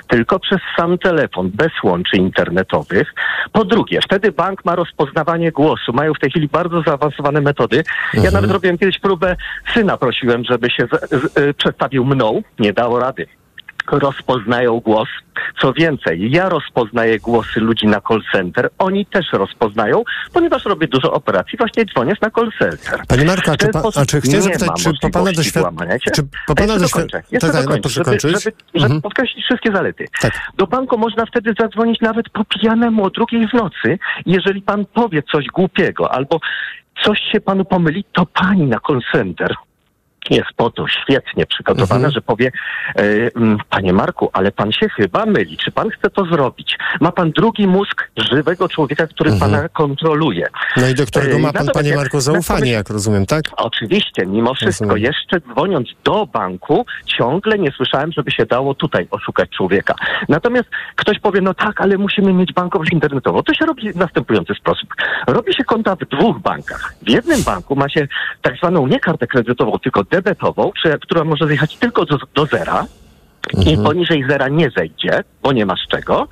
tylko przez sam telefon, bez łączy internetowych. Po drugie, wtedy bank ma rozpoznawanie głosu, mają w tej chwili bardzo zaawansowane metody. Ja nawet robiłem kiedyś próbę, syna prosiłem, żeby się z, z, y, przedstawił mną, nie dało rady rozpoznają głos. Co więcej, ja rozpoznaję głosy ludzi na call center, oni też rozpoznają, ponieważ robię dużo operacji, właśnie dzwoniąc na call center. Panie Marku, a W ten czy, pa, a czy chciałem nie zapytać, czy po Pana doświadczeniu... Czy po Pana doświadczeniu... Tak, tak, no proszę żeby, kończyć. żeby, żeby Mhm. podkreślić wszystkie zalety. Tak. Do banku można wtedy zadzwonić nawet po pijanemu o drugiej w nocy. Jeżeli pan powie coś głupiego albo coś się panu pomyli, to pani na call center jest po to świetnie przygotowana, Mhm. że powie, e, mm, panie Marku, ale pan się chyba myli. Czy pan chce to zrobić? Ma pan drugi mózg żywego człowieka, który Mhm. pana kontroluje. No i do którego Ej, ma Pan, natomiast Panie jak- Marku, zaufanie, jak rozumiem, tak? Oczywiście, mimo wszystko, Rozumiem. jeszcze dzwoniąc do banku, ciągle nie słyszałem, żeby się dało tutaj oszukać człowieka. Natomiast ktoś powie, no tak, ale musimy mieć bankowość internetową. To się robi w następujący sposób. Robi się konta w dwóch bankach. W jednym banku ma się tak zwaną nie kartę kredytową, tylko debetową, która może zjechać tylko do, do zera. I poniżej zera nie zejdzie, bo nie ma z czego.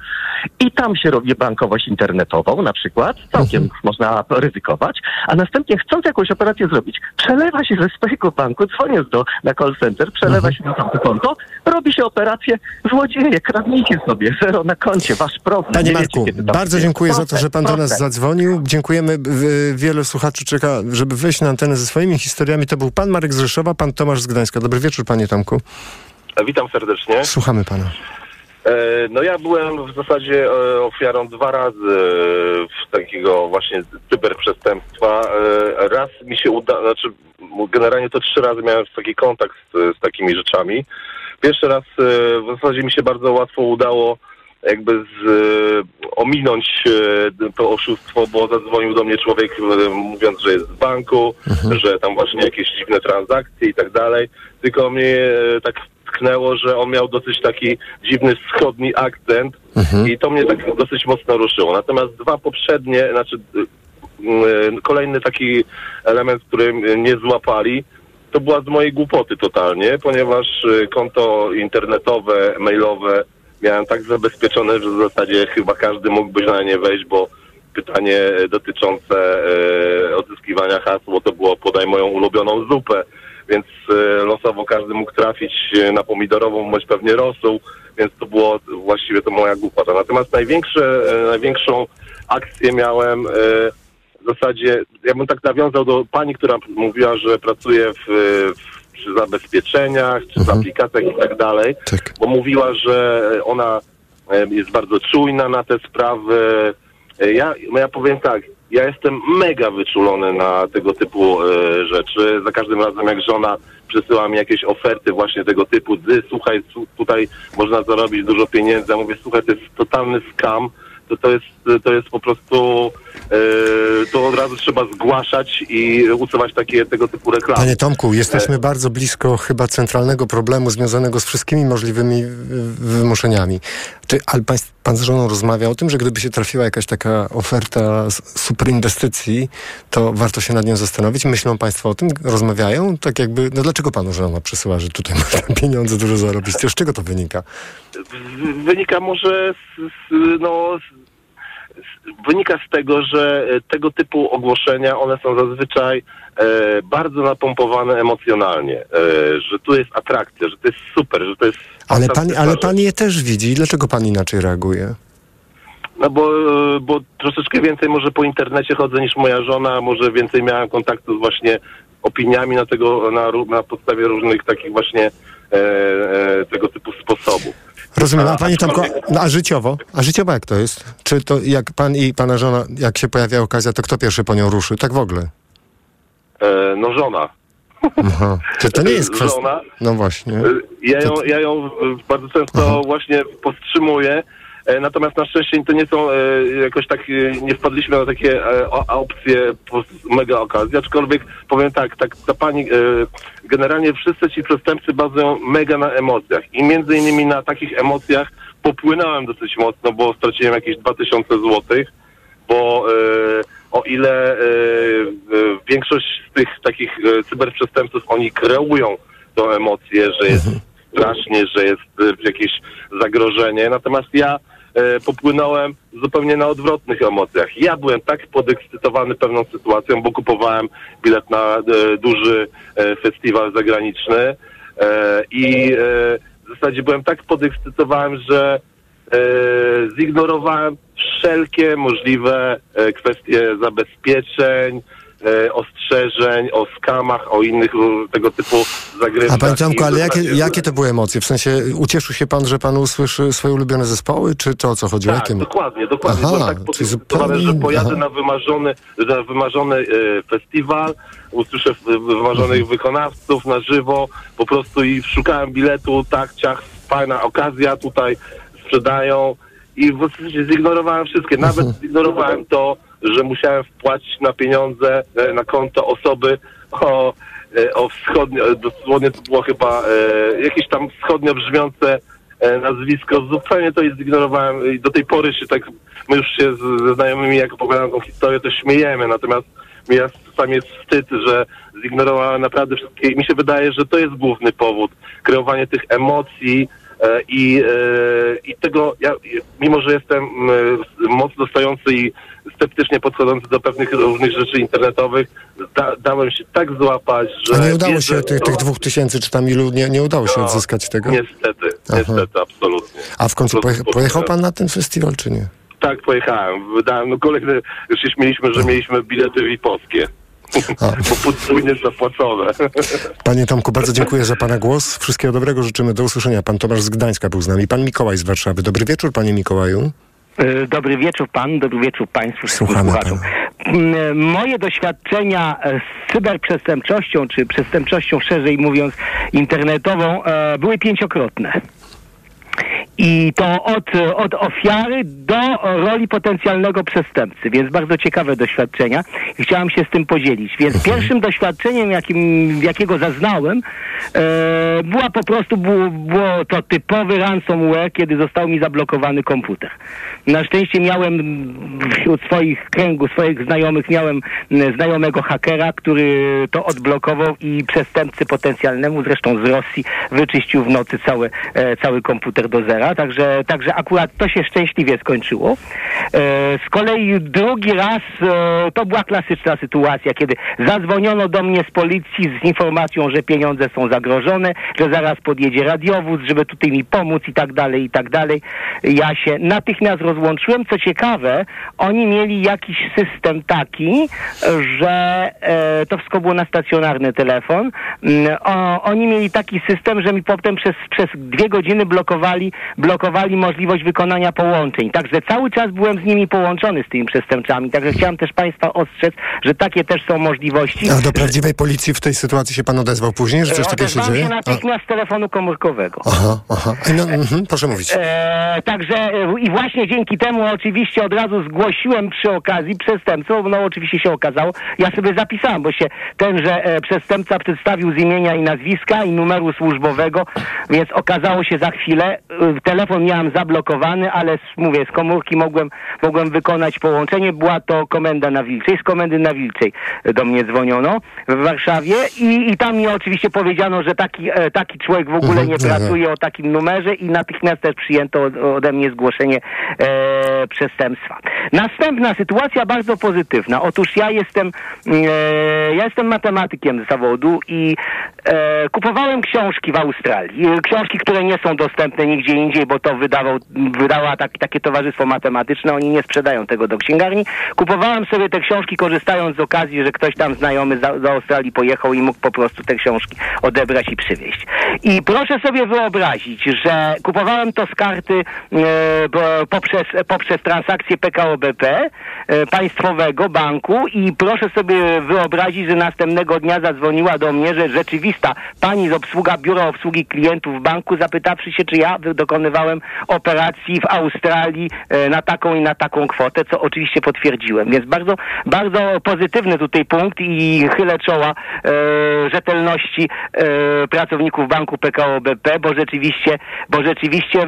I tam się robi bankowość internetową na przykład, całkiem można ryzykować, a następnie chcąc jakąś operację zrobić, przelewa się ze swojego banku, dzwoniąc do, na call center, przelewa się na tamto konto, robi się operację, złodzieje, kradnijcie sobie, zero na koncie, wasz problem. Panie Nie wiecie, Marku, to bardzo dziękuję za to, że Pan do nas zadzwonił. Dziękujemy. Wielu słuchaczy czeka, żeby wejść na antenę ze swoimi historiami. To był Pan Marek z Rzeszowa, Pan Tomasz z Gdańska. Dobry wieczór, Panie Tomku. Witam serdecznie. Słuchamy Pana. E, No ja byłem w zasadzie e, ofiarą dwa razy e, takiego właśnie cyberprzestępstwa. Raz mi się uda, znaczy generalnie to trzy razy miałem taki kontakt z, z takimi rzeczami. Pierwszy raz w zasadzie mi się bardzo łatwo udało jakby z, ominąć to oszustwo, bo zadzwonił do mnie człowiek mówiąc, że jest z banku, że tam właśnie jakieś dziwne transakcje i tak dalej. Tylko mnie tak że on miał dosyć taki dziwny wschodni akcent i to mnie tak dosyć mocno ruszyło. Natomiast dwa poprzednie, znaczy y, y, kolejny taki element, który mnie złapali, to była z mojej głupoty totalnie, ponieważ y, konto internetowe, mailowe miałem tak zabezpieczone, że w zasadzie chyba każdy mógłby na nie wejść, bo pytanie dotyczące e, odzyskiwania hasło to było podaj moją ulubioną zupę, więc e, losowo każdy mógł trafić e, na pomidorową bądź pewnie rosół, więc to było właściwie to moja głupota. Natomiast największe, e, największą akcję miałem w zasadzie, ja bym tak nawiązał do pani, która mówiła, że pracuje w, w przy zabezpieczeniach, czy w aplikacjach i tak dalej, bo mówiła, że ona jest bardzo czujna na te sprawy. Ja, no ja powiem tak, ja jestem mega wyczulony na tego typu e, rzeczy. Za każdym razem, jak żona przesyła mi jakieś oferty właśnie tego typu, ty, słuchaj, tutaj można zarobić dużo pieniędzy, ja mówię, słuchaj, to jest totalny scam, to, to, jest, to jest po prostu, to od razu trzeba zgłaszać i usuwać takie tego typu reklamy. Panie Tomku, jesteśmy E, bardzo blisko chyba centralnego problemu związanego z wszystkimi możliwymi wymuszeniami. Czy, ale pan, pan z żoną rozmawia o tym, że gdyby się trafiła jakaś taka oferta superinwestycji, to warto się nad nią zastanowić. Myślą państwo o tym? Rozmawiają? Tak jakby, no dlaczego panu żona przesyła, że tutaj można pieniądze dużo zarobić? Z czego to wynika? wynika może z, z, no, z, wynika z tego, że e, tego typu ogłoszenia, one są zazwyczaj e, bardzo napompowane emocjonalnie, e, że tu jest atrakcja, że to jest super, że to jest Ale pan, ale pan je też widzi. Dlaczego pan inaczej reaguje? No bo, e, bo troszeczkę więcej może po internecie chodzę niż moja żona, może więcej miałem kontaktu z właśnie opiniami na tego, na, na podstawie różnych takich właśnie e, e, tego typu. Rozumiem, a pani Tomko, no, a życiowo? A życiowo jak to jest? Czy to jak pan i pana żona, jak się pojawia okazja, to kto pierwszy po nią ruszy? Tak w ogóle. E, no żona. Aha. Czy to nie jest *laughs* kwestia... Żona. No właśnie. Ja ją, ja ją bardzo często właśnie powstrzymuję. E, Natomiast na szczęście to nie są e, jakoś tak, e, nie wpadliśmy na takie opcje, mega okazje, aczkolwiek powiem tak, tak ta pani, generalnie wszyscy ci przestępcy bazują mega na emocjach. I między innymi na takich emocjach popłynąłem dosyć mocno, bo straciłem jakieś 2000 złotych, bo o ile większość z tych takich cyberprzestępców, oni kreują tą emocję, że jest strasznie, że jest jakieś zagrożenie, natomiast ja popłynąłem zupełnie na odwrotnych emocjach. Ja byłem tak podekscytowany pewną sytuacją, bo kupowałem bilet na e, duży e, festiwal zagraniczny e, i e, w zasadzie byłem tak podekscytowany, że e, zignorowałem wszelkie możliwe e, kwestie zabezpieczeń, e, ostrzeżeń o skamach, o innych tego typu zagrywkach. A panie Tomku, ale jakie, jakie to były emocje? W sensie ucieszył się pan, że pan usłyszy swoje ulubione zespoły, czy to o co chodzi? o Tak, jakie... dokładnie, dokładnie. Aha, tak podekscytowany, że zupełnie- pojadę aha. na wymarzony, na wymarzony e, festiwal, usłyszę wymarzonych Mhm. wykonawców na żywo, po prostu i szukałem biletu, tak, ciach, fajna okazja, tutaj sprzedają i w zasadzie zignorowałem wszystkie. Nawet Mhm. zignorowałem to, że musiałem wpłacić na pieniądze, e, na konto osoby o, e, o wschodnio, dosłownie to było chyba e, jakieś tam wschodnio brzmiące e, nazwisko, zupełnie to zignorowałem i do tej pory się tak, my już się ze znajomymi, jak opowiadam tą historię, to śmiejemy, natomiast mi czasami jest wstyd, że zignorowałem naprawdę wszystkie mi się wydaje, że to jest główny powód, kreowanie tych emocji e, i, e, i tego, ja, mimo że jestem e, mocno stojący i sceptycznie podchodzący do pewnych różnych rzeczy internetowych, da, dałem się tak złapać, że... A nie udało wierzę się tych, to. tych dwóch tysięcy, czy tam ilu, nie, nie udało się No, odzyskać tego? Niestety, Aha. niestety, absolutnie. A w końcu pojecha, pojechał pan na ten festiwal, czy nie? Tak, pojechałem. Wydałem, no kolejne, już się śmieliśmy, że mieliśmy bilety VIP-owskie. *laughs* Bo podwójnie zapłacone. *laughs* Panie Tomku, bardzo dziękuję za pana głos. Wszystkiego dobrego życzymy. Do usłyszenia. Pan Tomasz z Gdańska był z nami. Pan Mikołaj z Warszawy. Dobry wieczór, panie Mikołaju. E, Dobry wieczór pan, dobry wieczór państwu, Słuchamy słuchaczom. M, Moje doświadczenia e, z cyberprzestępczością, czy przestępczością szerzej mówiąc internetową, e, były pięciokrotne. I to od, od ofiary do roli potencjalnego przestępcy, więc bardzo ciekawe doświadczenia i chciałam się z tym podzielić. Więc pierwszym doświadczeniem, jakim, jakiego zaznałem, e, była po prostu, było, było to typowy ransomware, kiedy został mi zablokowany komputer. Na szczęście miałem wśród swoich kręgu, swoich znajomych, miałem znajomego hakera, który to odblokował i przestępcy potencjalnemu, zresztą z Rosji, wyczyścił w nocy cały, e, cały komputer do zera. Także, także akurat to się szczęśliwie skończyło. E, z kolei drugi raz e, to była klasyczna sytuacja, kiedy zadzwoniono do mnie z policji z informacją, że pieniądze są zagrożone, że zaraz podjedzie radiowóz, żeby tutaj mi pomóc i tak dalej, i tak dalej. Ja się natychmiast rozłączyłem. Co ciekawe, oni mieli jakiś system taki, że e, to wszystko było na stacjonarny telefon. Mm, O, oni mieli taki system, że mi potem przez, przez dwie godziny blokowali, blokowali możliwość wykonania połączeń. Także cały czas byłem z nimi połączony z tymi przestępcami. Także chciałem też Państwa ostrzec, że takie też są możliwości. A do prawdziwej policji w tej sytuacji się pan odezwał później, że coś takiego się dzieje? się natychmiast z telefonu komórkowego. Aha, aha. Ej, No, mhm, proszę mówić. E, także e, i właśnie dzięki temu oczywiście od razu zgłosiłem przy okazji przestępców, no oczywiście się okazało, ja sobie zapisałem, bo się tenże e, przestępca przedstawił z imienia i nazwiska i numeru służbowego, więc okazało się za chwilę, e, telefon miałem zablokowany, ale mówię, z komórki mogłem, mogłem wykonać połączenie. Była to komenda na Wilczej. Z komendy na Wilczej do mnie dzwoniono w Warszawie i, i tam mi oczywiście powiedziano, że taki, e, taki człowiek w ogóle Mhm, nie aha. pracuje o takim numerze i natychmiast też przyjęto od, ode mnie zgłoszenie e, przestępstwa. Następna sytuacja bardzo pozytywna. Otóż ja jestem, e, ja jestem matematykiem z zawodu i e, kupowałem książki w Australii. E, Książki, które nie są dostępne nigdzie indziej, bo to wydawał, wydała tak, takie towarzystwo matematyczne. Oni nie sprzedają tego do księgarni. Kupowałem sobie te książki korzystając z okazji, że ktoś tam znajomy za, do Australii pojechał i mógł po prostu te książki odebrać i przywieźć. I proszę sobie wyobrazić, że kupowałem to z karty e, poprzez, poprzez transakcję PKO BP e, państwowego banku i proszę sobie wyobrazić, że następnego dnia zadzwoniła do mnie, że pani z obsługa biura obsługi klientów w banku zapytawszy się, czy ja dokonywałem operacji w Australii e, na taką i na taką kwotę, co oczywiście potwierdziłem. Więc bardzo, bardzo pozytywny tutaj punkt i chylę czoła e, rzetelności e, pracowników banku PKO BP, bo rzeczywiście, bo rzeczywiście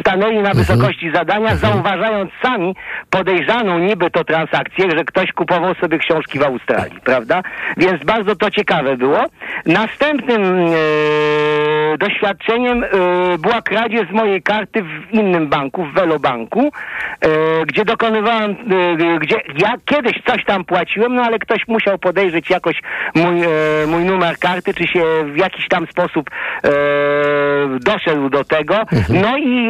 stanęli na wysokości zadania, zauważając sami podejrzaną niby to transakcję, że ktoś kupował sobie książki w Australii, prawda? Więc bardzo to ciekawe było. Następnym e, doświadczeniem e, była kradzież z mojej karty w innym banku, w Velobanku, e, gdzie dokonywałem, e, gdzie ja kiedyś coś tam płaciłem, no ale ktoś musiał podejrzeć jakoś mój, e, mój numer karty, czy się w jakiś tam sposób e, doszedł do tego. No i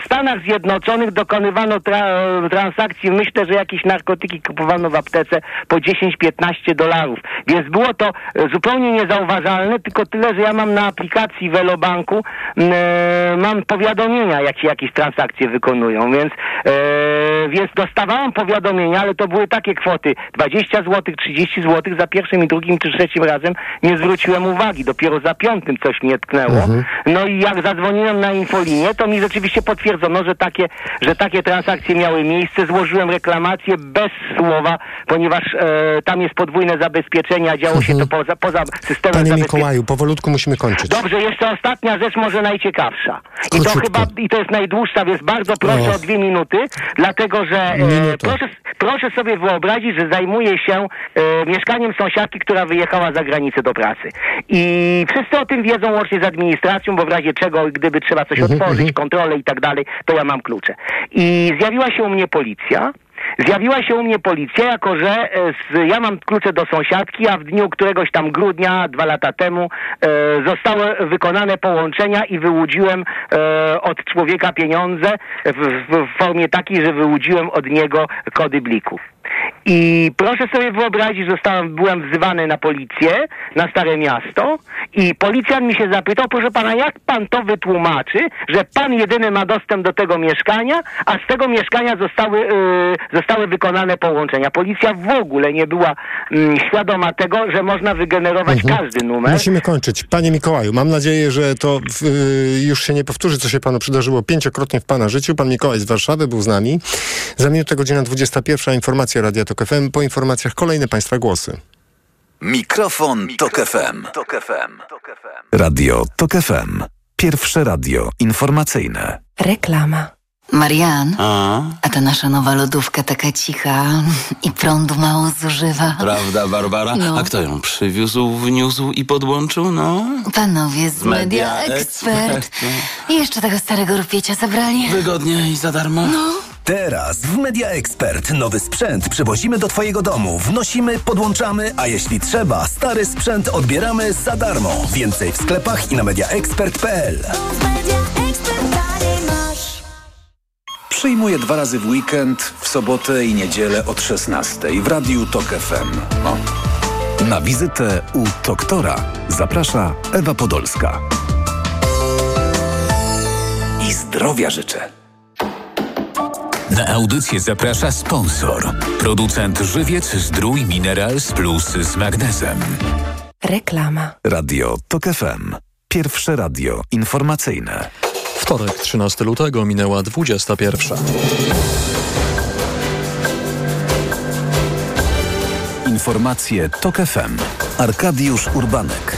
w Stanach Zjednoczonych dokonywano tra- transakcji, myślę, że jakieś narkotyki kupowano w aptece po 10-15 dolarów. Więc było to zupełnie niezauważalne, tylko tyle, że ja mam na aplikacji Velobanku m, e, mam powiadomienia, jak się jakieś transakcje wykonują, więc, e, więc dostawałem powiadomienia, ale to były takie kwoty 20 zł, 30 zł za pierwszym i drugim czy trzecim razem nie zwróciłem uwagi. Dopiero za piątym coś mnie tknęło. No i jak zadzwoniłem na infolinię, to mi rzeczywiście potwierdzono, że takie, że takie transakcje miały miejsce. Złożyłem reklamację bez słowa, ponieważ e, tam jest podwójne zabezpieczenie, a działo się to poza, poza systemem Panie. Mikołaju, powolutku musimy kończyć. Dobrze, jeszcze ostatnia rzecz, może najciekawsza. I to chyba, i to jest najdłuższa, więc bardzo proszę Och. o dwie minuty, dlatego że e, proszę, proszę sobie wyobrazić, że zajmuję się e, mieszkaniem sąsiadki, która wyjechała za granicę do pracy. I wszyscy o tym wiedzą łącznie z administracją, bo w razie czego, gdyby trzeba coś Mhm, otworzyć, kontrolę i tak dalej, to ja mam klucze. I zjawiła się u mnie policja. Zjawiła się u mnie policja, jako że e, z, ja mam klucze do sąsiadki, a w dniu któregoś tam grudnia, dwa lata temu, e, zostały wykonane połączenia i wyłudziłem e, od człowieka pieniądze w, w, w formie takiej, że wyłudziłem od niego kody blików. I proszę sobie wyobrazić, że zostałem, byłem wzywany na policję, na Stare Miasto i policjant mi się zapytał, proszę pana, jak pan to wytłumaczy, że pan jedyny ma dostęp do tego mieszkania, a z tego mieszkania zostały, yy, zostały wykonane połączenia. Policja w ogóle nie była mm, świadoma tego, że można wygenerować każdy numer. Musimy kończyć. Panie Mikołaju, mam nadzieję, że to w, y, już się nie powtórzy, co się panu przydarzyło pięciokrotnie w pana życiu. Pan Mikołaj z Warszawy był z nami. Za minutę godzina 21. Informacja Radia Tok FM. Po informacjach kolejne państwa głosy. Mikrofon, Tok FM. Radio Tok FM. Pierwsze radio informacyjne. Reklama. Marian, A, a ta nasza nowa lodówka taka cicha i prądu mało zużywa. prawda, Barbara? No. A kto ją przywiózł, wniósł i podłączył? No, Panowie z Media, Expert. I jeszcze tego starego rupiecia zabrali. Wygodnie i za darmo. No. Teraz w Media Expert nowy sprzęt przywozimy do Twojego domu, wnosimy, podłączamy, a jeśli trzeba, stary sprzęt odbieramy za darmo. Więcej w sklepach i na mediaexpert.pl. Przyjmuję dwa razy w weekend, w sobotę i niedzielę od 16 w Radiu Tok FM. Na wizytę u doktora zaprasza Ewa Podolska. I zdrowia życzę. Na audycję zaprasza sponsor. Producent Żywiec Zdrój Minerals Plus z magnezem. Reklama. Radio Tok FM. Pierwsze radio informacyjne. Wtorek, 13 lutego, minęła 21. Informacje Tok FM. Arkadiusz Urbanek.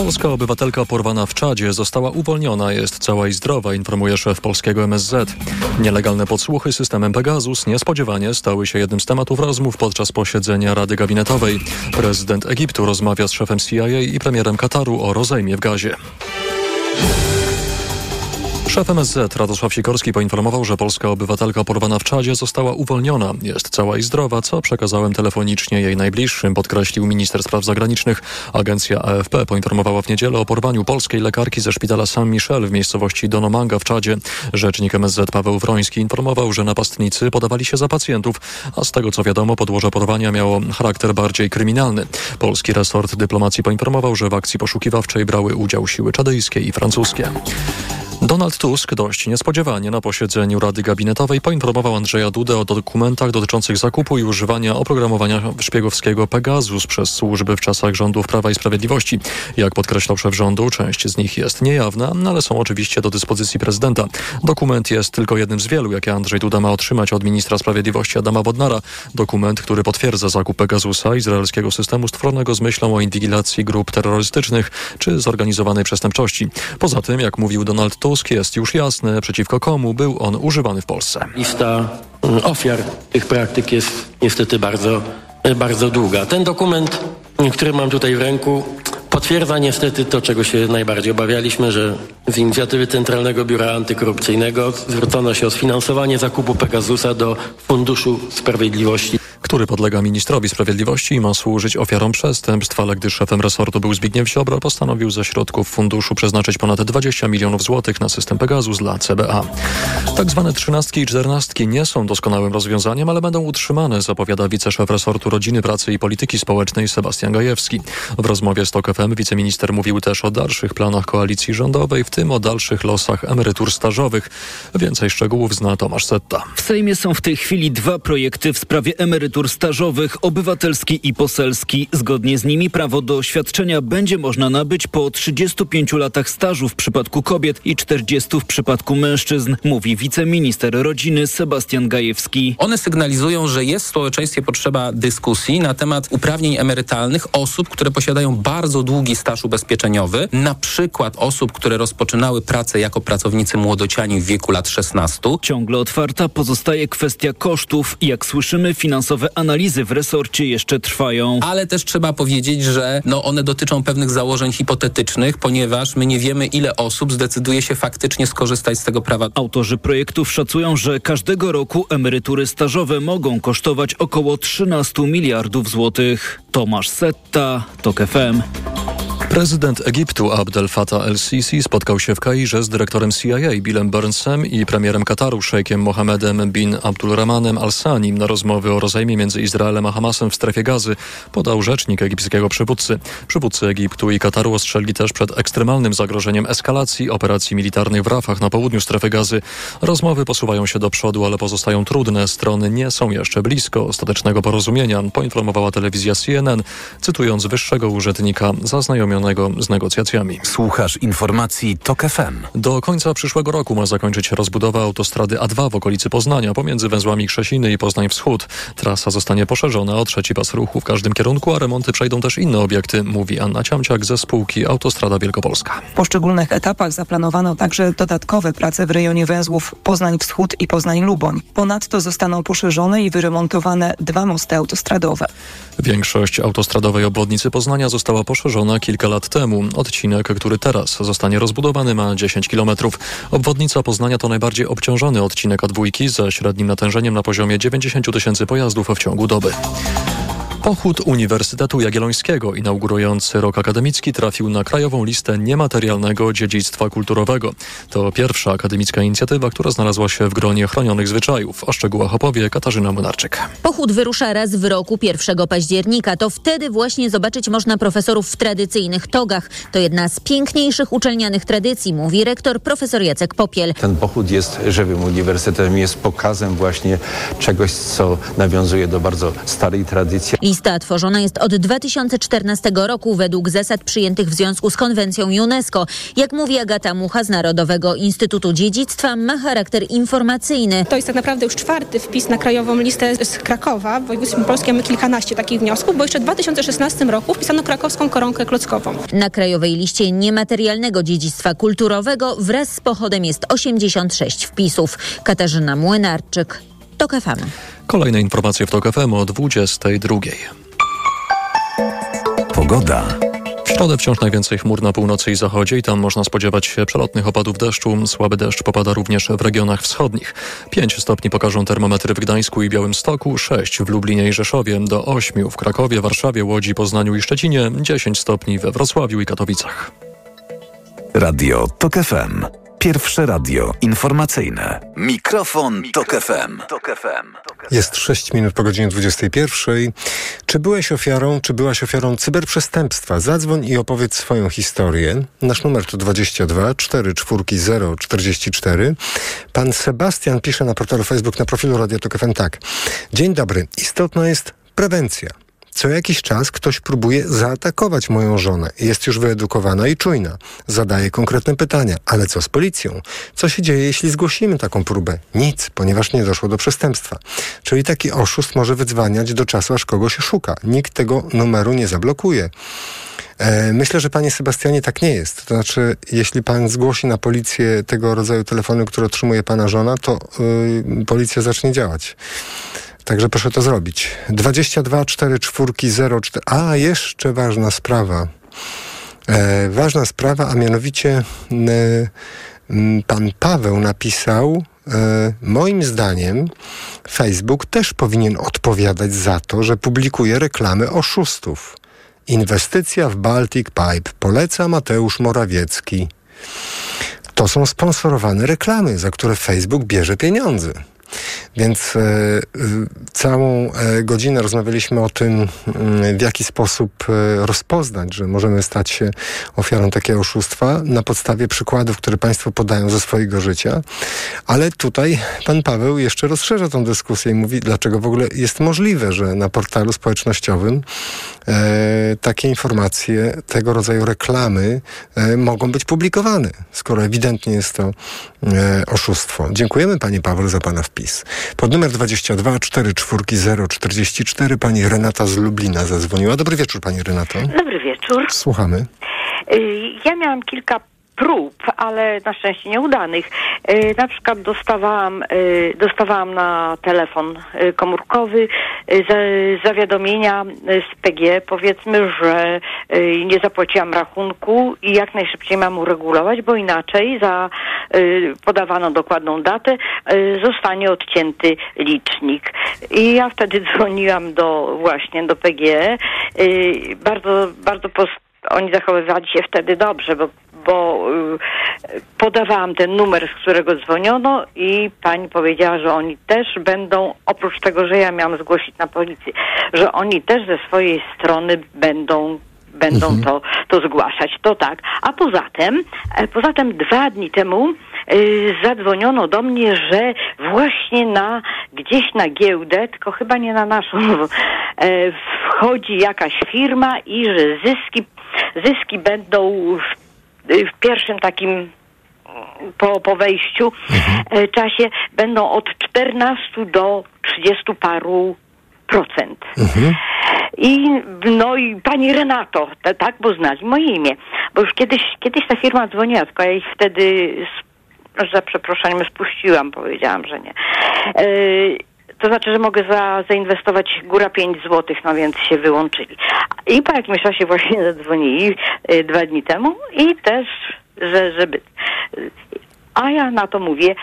Polska obywatelka porwana w Czadzie została uwolniona, jest cała i zdrowa, informuje szef polskiego MSZ. Nielegalne podsłuchy systemem Pegasus niespodziewanie stały się jednym z tematów rozmów podczas posiedzenia Rady Gabinetowej. Prezydent Egiptu rozmawia z szefem CIA i premierem Kataru o rozejmie w gazie. Szef MSZ Radosław Sikorski poinformował, że polska obywatelka porwana w Czadzie została uwolniona. Jest cała i zdrowa, co przekazałem telefonicznie jej najbliższym, podkreślił minister spraw zagranicznych. Agencja AFP poinformowała w niedzielę o porwaniu polskiej lekarki ze szpitala San Michel w miejscowości Donomanga w Czadzie. Rzecznik MSZ Paweł Wroński informował, że napastnicy podawali się za pacjentów, a z tego co wiadomo podłoże porwania miało charakter bardziej kryminalny. Polski resort dyplomacji poinformował, że w akcji poszukiwawczej brały udział siły czadyjskie i francuskie. Donald Tusk dość niespodziewanie na posiedzeniu Rady Gabinetowej poinformował Andrzeja Dudę o dokumentach dotyczących zakupu i używania oprogramowania szpiegowskiego Pegasus przez służby w czasach rządów Prawa i Sprawiedliwości. Jak podkreślał szef rządu, część z nich jest niejawna, ale są oczywiście do dyspozycji prezydenta. Dokument jest tylko jednym z wielu, jakie Andrzej Duda ma otrzymać od ministra sprawiedliwości Adama Bodnara. Dokument, który potwierdza zakup Pegasusa, izraelskiego systemu stworzonego z myślą o inwigilacji grup terrorystycznych czy zorganizowanej przestępczości. Poza tym, jak mówił Donald Tusk, Tusk jest już jasne, przeciwko komu był on używany w Polsce. Lista mm, ofiar tych praktyk jest niestety bardzo, bardzo długa. Ten dokument, który mam tutaj w ręku, potwierdza niestety to, czego się najbardziej obawialiśmy, że z inicjatywy Centralnego Biura Antykorupcyjnego zwrócono się o sfinansowanie zakupu Pegasusa do Funduszu Sprawiedliwości który podlega ministrowi sprawiedliwości i ma służyć ofiarom przestępstw, ale gdy szefem resortu był Zbigniew Ziobro, postanowił ze środków funduszu przeznaczyć ponad 20 milionów złotych na system Pegasus dla CBA. Tak zwane trzynastki i czternastki nie są doskonałym rozwiązaniem, ale będą utrzymane, zapowiada wiceszef resortu Rodziny, Pracy i Polityki Społecznej Sebastian Gajewski. W rozmowie z TOK FM wiceminister mówił też o dalszych planach koalicji rządowej, w tym o dalszych losach emerytur stażowych. Więcej szczegółów zna Tomasz Setta. W Sejmie są w tej chwili dwa projekty w sprawie emerytur emerytur stażowych, obywatelski i poselski. Zgodnie z nimi prawo do świadczenia będzie można nabyć po 35 latach stażu w przypadku kobiet i 40 w przypadku mężczyzn, mówi wiceminister rodziny Sebastian Gajewski. One sygnalizują, że jest w społeczeństwie potrzeba dyskusji na temat uprawnień emerytalnych osób, które posiadają bardzo długi staż ubezpieczeniowy, na przykład osób, które rozpoczynały pracę jako pracownicy młodociani w wieku lat 16. Ciągle otwarta pozostaje kwestia kosztów. Jak słyszymy, analizy w resorcie jeszcze trwają. Ale też trzeba powiedzieć, że no one dotyczą pewnych założeń hipotetycznych, ponieważ my nie wiemy, ile osób zdecyduje się faktycznie skorzystać z tego prawa. Autorzy projektów szacują, że każdego roku emerytury stażowe mogą kosztować około 13 miliardów złotych. Tomasz Setta, TOK FM. Prezydent Egiptu Abdel Fattah el-Sisi spotkał się w Kairze z dyrektorem CIA Billem Burnsem i premierem Kataru szejkiem Mohamedem bin Abdulrahmanem al-Sanim na rozmowy o rozejmie między Izraelem a Hamasem w strefie gazy, podał rzecznik egipskiego przywódcy. Przywódcy Egiptu i Kataru ostrzegli też przed ekstremalnym zagrożeniem eskalacji operacji militarnych w Rafach na południu strefy gazy. Rozmowy posuwają się do przodu, ale pozostają trudne. Strony nie są jeszcze blisko ostatecznego porozumienia, poinformowała telewizja CNN, cytując wyższego urzędnika zaznajomionego z negocjacjami. Słuchasz informacji TOK FM. Do końca przyszłego roku ma zakończyć się rozbudowa autostrady A2 w okolicy Poznania pomiędzy węzłami Krzesiny i Poznań Wschód. Trasa zostanie poszerzona o trzeci pas ruchu w każdym kierunku, a remonty przejdą też inne obiekty, mówi Anna Ciamciak ze spółki Autostrada Wielkopolska. W poszczególnych etapach zaplanowano także dodatkowe prace w rejonie węzłów Poznań Wschód i Poznań Luboń. Ponadto zostaną poszerzone i wyremontowane dwa mosty autostradowe. Większość autostradowej obwodnicy Poznania została poszerzona kilka lat temu. Odcinek, który teraz zostanie rozbudowany ma 10 km. Obwodnica Poznania to najbardziej obciążony odcinek A2 ze średnim natężeniem na poziomie 90 tysięcy pojazdów w ciągu doby. Pochód Uniwersytetu Jagiellońskiego inaugurujący rok akademicki trafił na krajową listę niematerialnego dziedzictwa kulturowego. To pierwsza akademicka inicjatywa, która znalazła się w gronie chronionych zwyczajów. O szczegółach opowie Katarzyna Młynarczyk. Pochód wyrusza raz w roku 1 października. To wtedy właśnie zobaczyć można profesorów w tradycyjnych togach. To jedna z piękniejszych uczelnianych tradycji, mówi rektor profesor Jacek Popiel. Ten pochód jest żywym uniwersytetem, jest pokazem właśnie czegoś, co nawiązuje do bardzo starej tradycji Lista tworzona jest od 2014 roku według zasad przyjętych w związku z konwencją UNESCO. Jak mówi Agata Mucha z Narodowego Instytutu Dziedzictwa, ma charakter informacyjny. To jest tak naprawdę już czwarty wpis na krajową listę z Krakowa. W województwie polskim mamy kilkanaście takich wniosków, bo jeszcze w 2016 roku wpisano krakowską koronkę klockową. Na krajowej liście niematerialnego dziedzictwa kulturowego wraz z pochodem jest 86 wpisów. Katarzyna Młynarczyk, TOK FM. Kolejne informacje w TOK FM o 22. Pogoda. W środę wciąż najwięcej chmur na północy i zachodzie i tam można spodziewać się przelotnych opadów deszczu. Słaby deszcz popada również w regionach wschodnich. 5 stopni pokażą termometry w Gdańsku i Białymstoku, 6 w Lublinie i Rzeszowie, do 8 w Krakowie, Warszawie, Łodzi, Poznaniu i Szczecinie, 10 stopni we Wrocławiu i Katowicach. Radio TOK FM. Pierwsze radio informacyjne. Mikrofon, Tok FM. Jest 6 minut po godzinie 21. Czy byłeś ofiarą, czy byłaś ofiarą cyberprzestępstwa? Zadzwoń i opowiedz swoją historię. Nasz numer to 22 440 44. Pan Sebastian pisze na portalu Facebook na profilu Radio Tok FM tak. Dzień dobry. Istotna jest prewencja. Co jakiś czas ktoś próbuje zaatakować moją żonę. Jest już wyedukowana i czujna. Zadaje konkretne pytania. Ale co z policją? Co się dzieje, jeśli zgłosimy taką próbę? Nic, ponieważ nie doszło do przestępstwa. Czyli taki oszust może wydzwaniać do czasu, aż kogo się szuka. Nikt tego numeru nie zablokuje. E, Myślę, że panie Sebastianie tak nie jest. To znaczy, jeśli pan zgłosi na policję tego rodzaju telefony, które otrzymuje pana żona, to yy, policja zacznie działać. Także proszę to zrobić. 22 4 4 0 4. A, jeszcze ważna sprawa. E, ważna sprawa, a mianowicie e, pan Paweł napisał, e, moim zdaniem Facebook też powinien odpowiadać za to, że publikuje reklamy oszustów. Inwestycja w Baltic Pipe. Poleca Mateusz Morawiecki. To są sponsorowane reklamy, za które Facebook bierze pieniądze. Więc e, e, całą e, godzinę rozmawialiśmy o tym, mm, w jaki sposób rozpoznać, że możemy stać się ofiarą takiego oszustwa na podstawie przykładów, które Państwo podają ze swojego życia. Ale tutaj Pan Paweł jeszcze rozszerza tą dyskusję i mówi, dlaczego w ogóle jest możliwe, że na portalu społecznościowym takie informacje, tego rodzaju reklamy mogą być publikowane, skoro ewidentnie jest to oszustwo. Dziękujemy Panie Paweł za Pana wpis. Pod numer 22 44 044 Pani Renata z Lublina zadzwoniła. Dobry wieczór Pani Renato. Dobry wieczór. Słuchamy. Y, Ja miałam kilka prób, ale na szczęście nieudanych. Y, Na przykład dostawałam, y, dostawałam na telefon y, komórkowy za- zawiadomienia z PG, powiedzmy, że nie zapłaciłam rachunku i jak najszybciej mam uregulować, bo inaczej za podawaną dokładną datę zostanie odcięty licznik. I ja wtedy *laughs* dzwoniłam do właśnie do PG. Bardzo, bardzo oni zachowywali się wtedy dobrze, bo, bo y, podawałam ten numer, z którego dzwoniono i pani powiedziała, że oni też będą, oprócz tego, że ja miałam zgłosić na policję, że oni też ze swojej strony będą będą to, to zgłaszać. To tak. A poza tym, e, poza tym dwa dni temu y, zadzwoniono do mnie, że właśnie na gdzieś na giełdę, tylko chyba nie na naszą, *laughs* e, wchodzi jakaś firma i że zyski, zyski będą w, w pierwszym takim po, po wejściu e, czasie będą od 14 do 30 paru procent. I no i pani Renato, ta, tak, bo znali moje imię. Bo już kiedyś, kiedyś ta firma dzwoniła, tylko ja ich wtedy z, za przeproszeniem spuściłam, powiedziałam, że nie. E, to znaczy, że mogę za, zainwestować góra 5 złotych, no więc się wyłączyli. I po jakimś czasie właśnie *laughs* zadzwonili e, dwa dni temu i też, że, żeby... A ja na to mówię,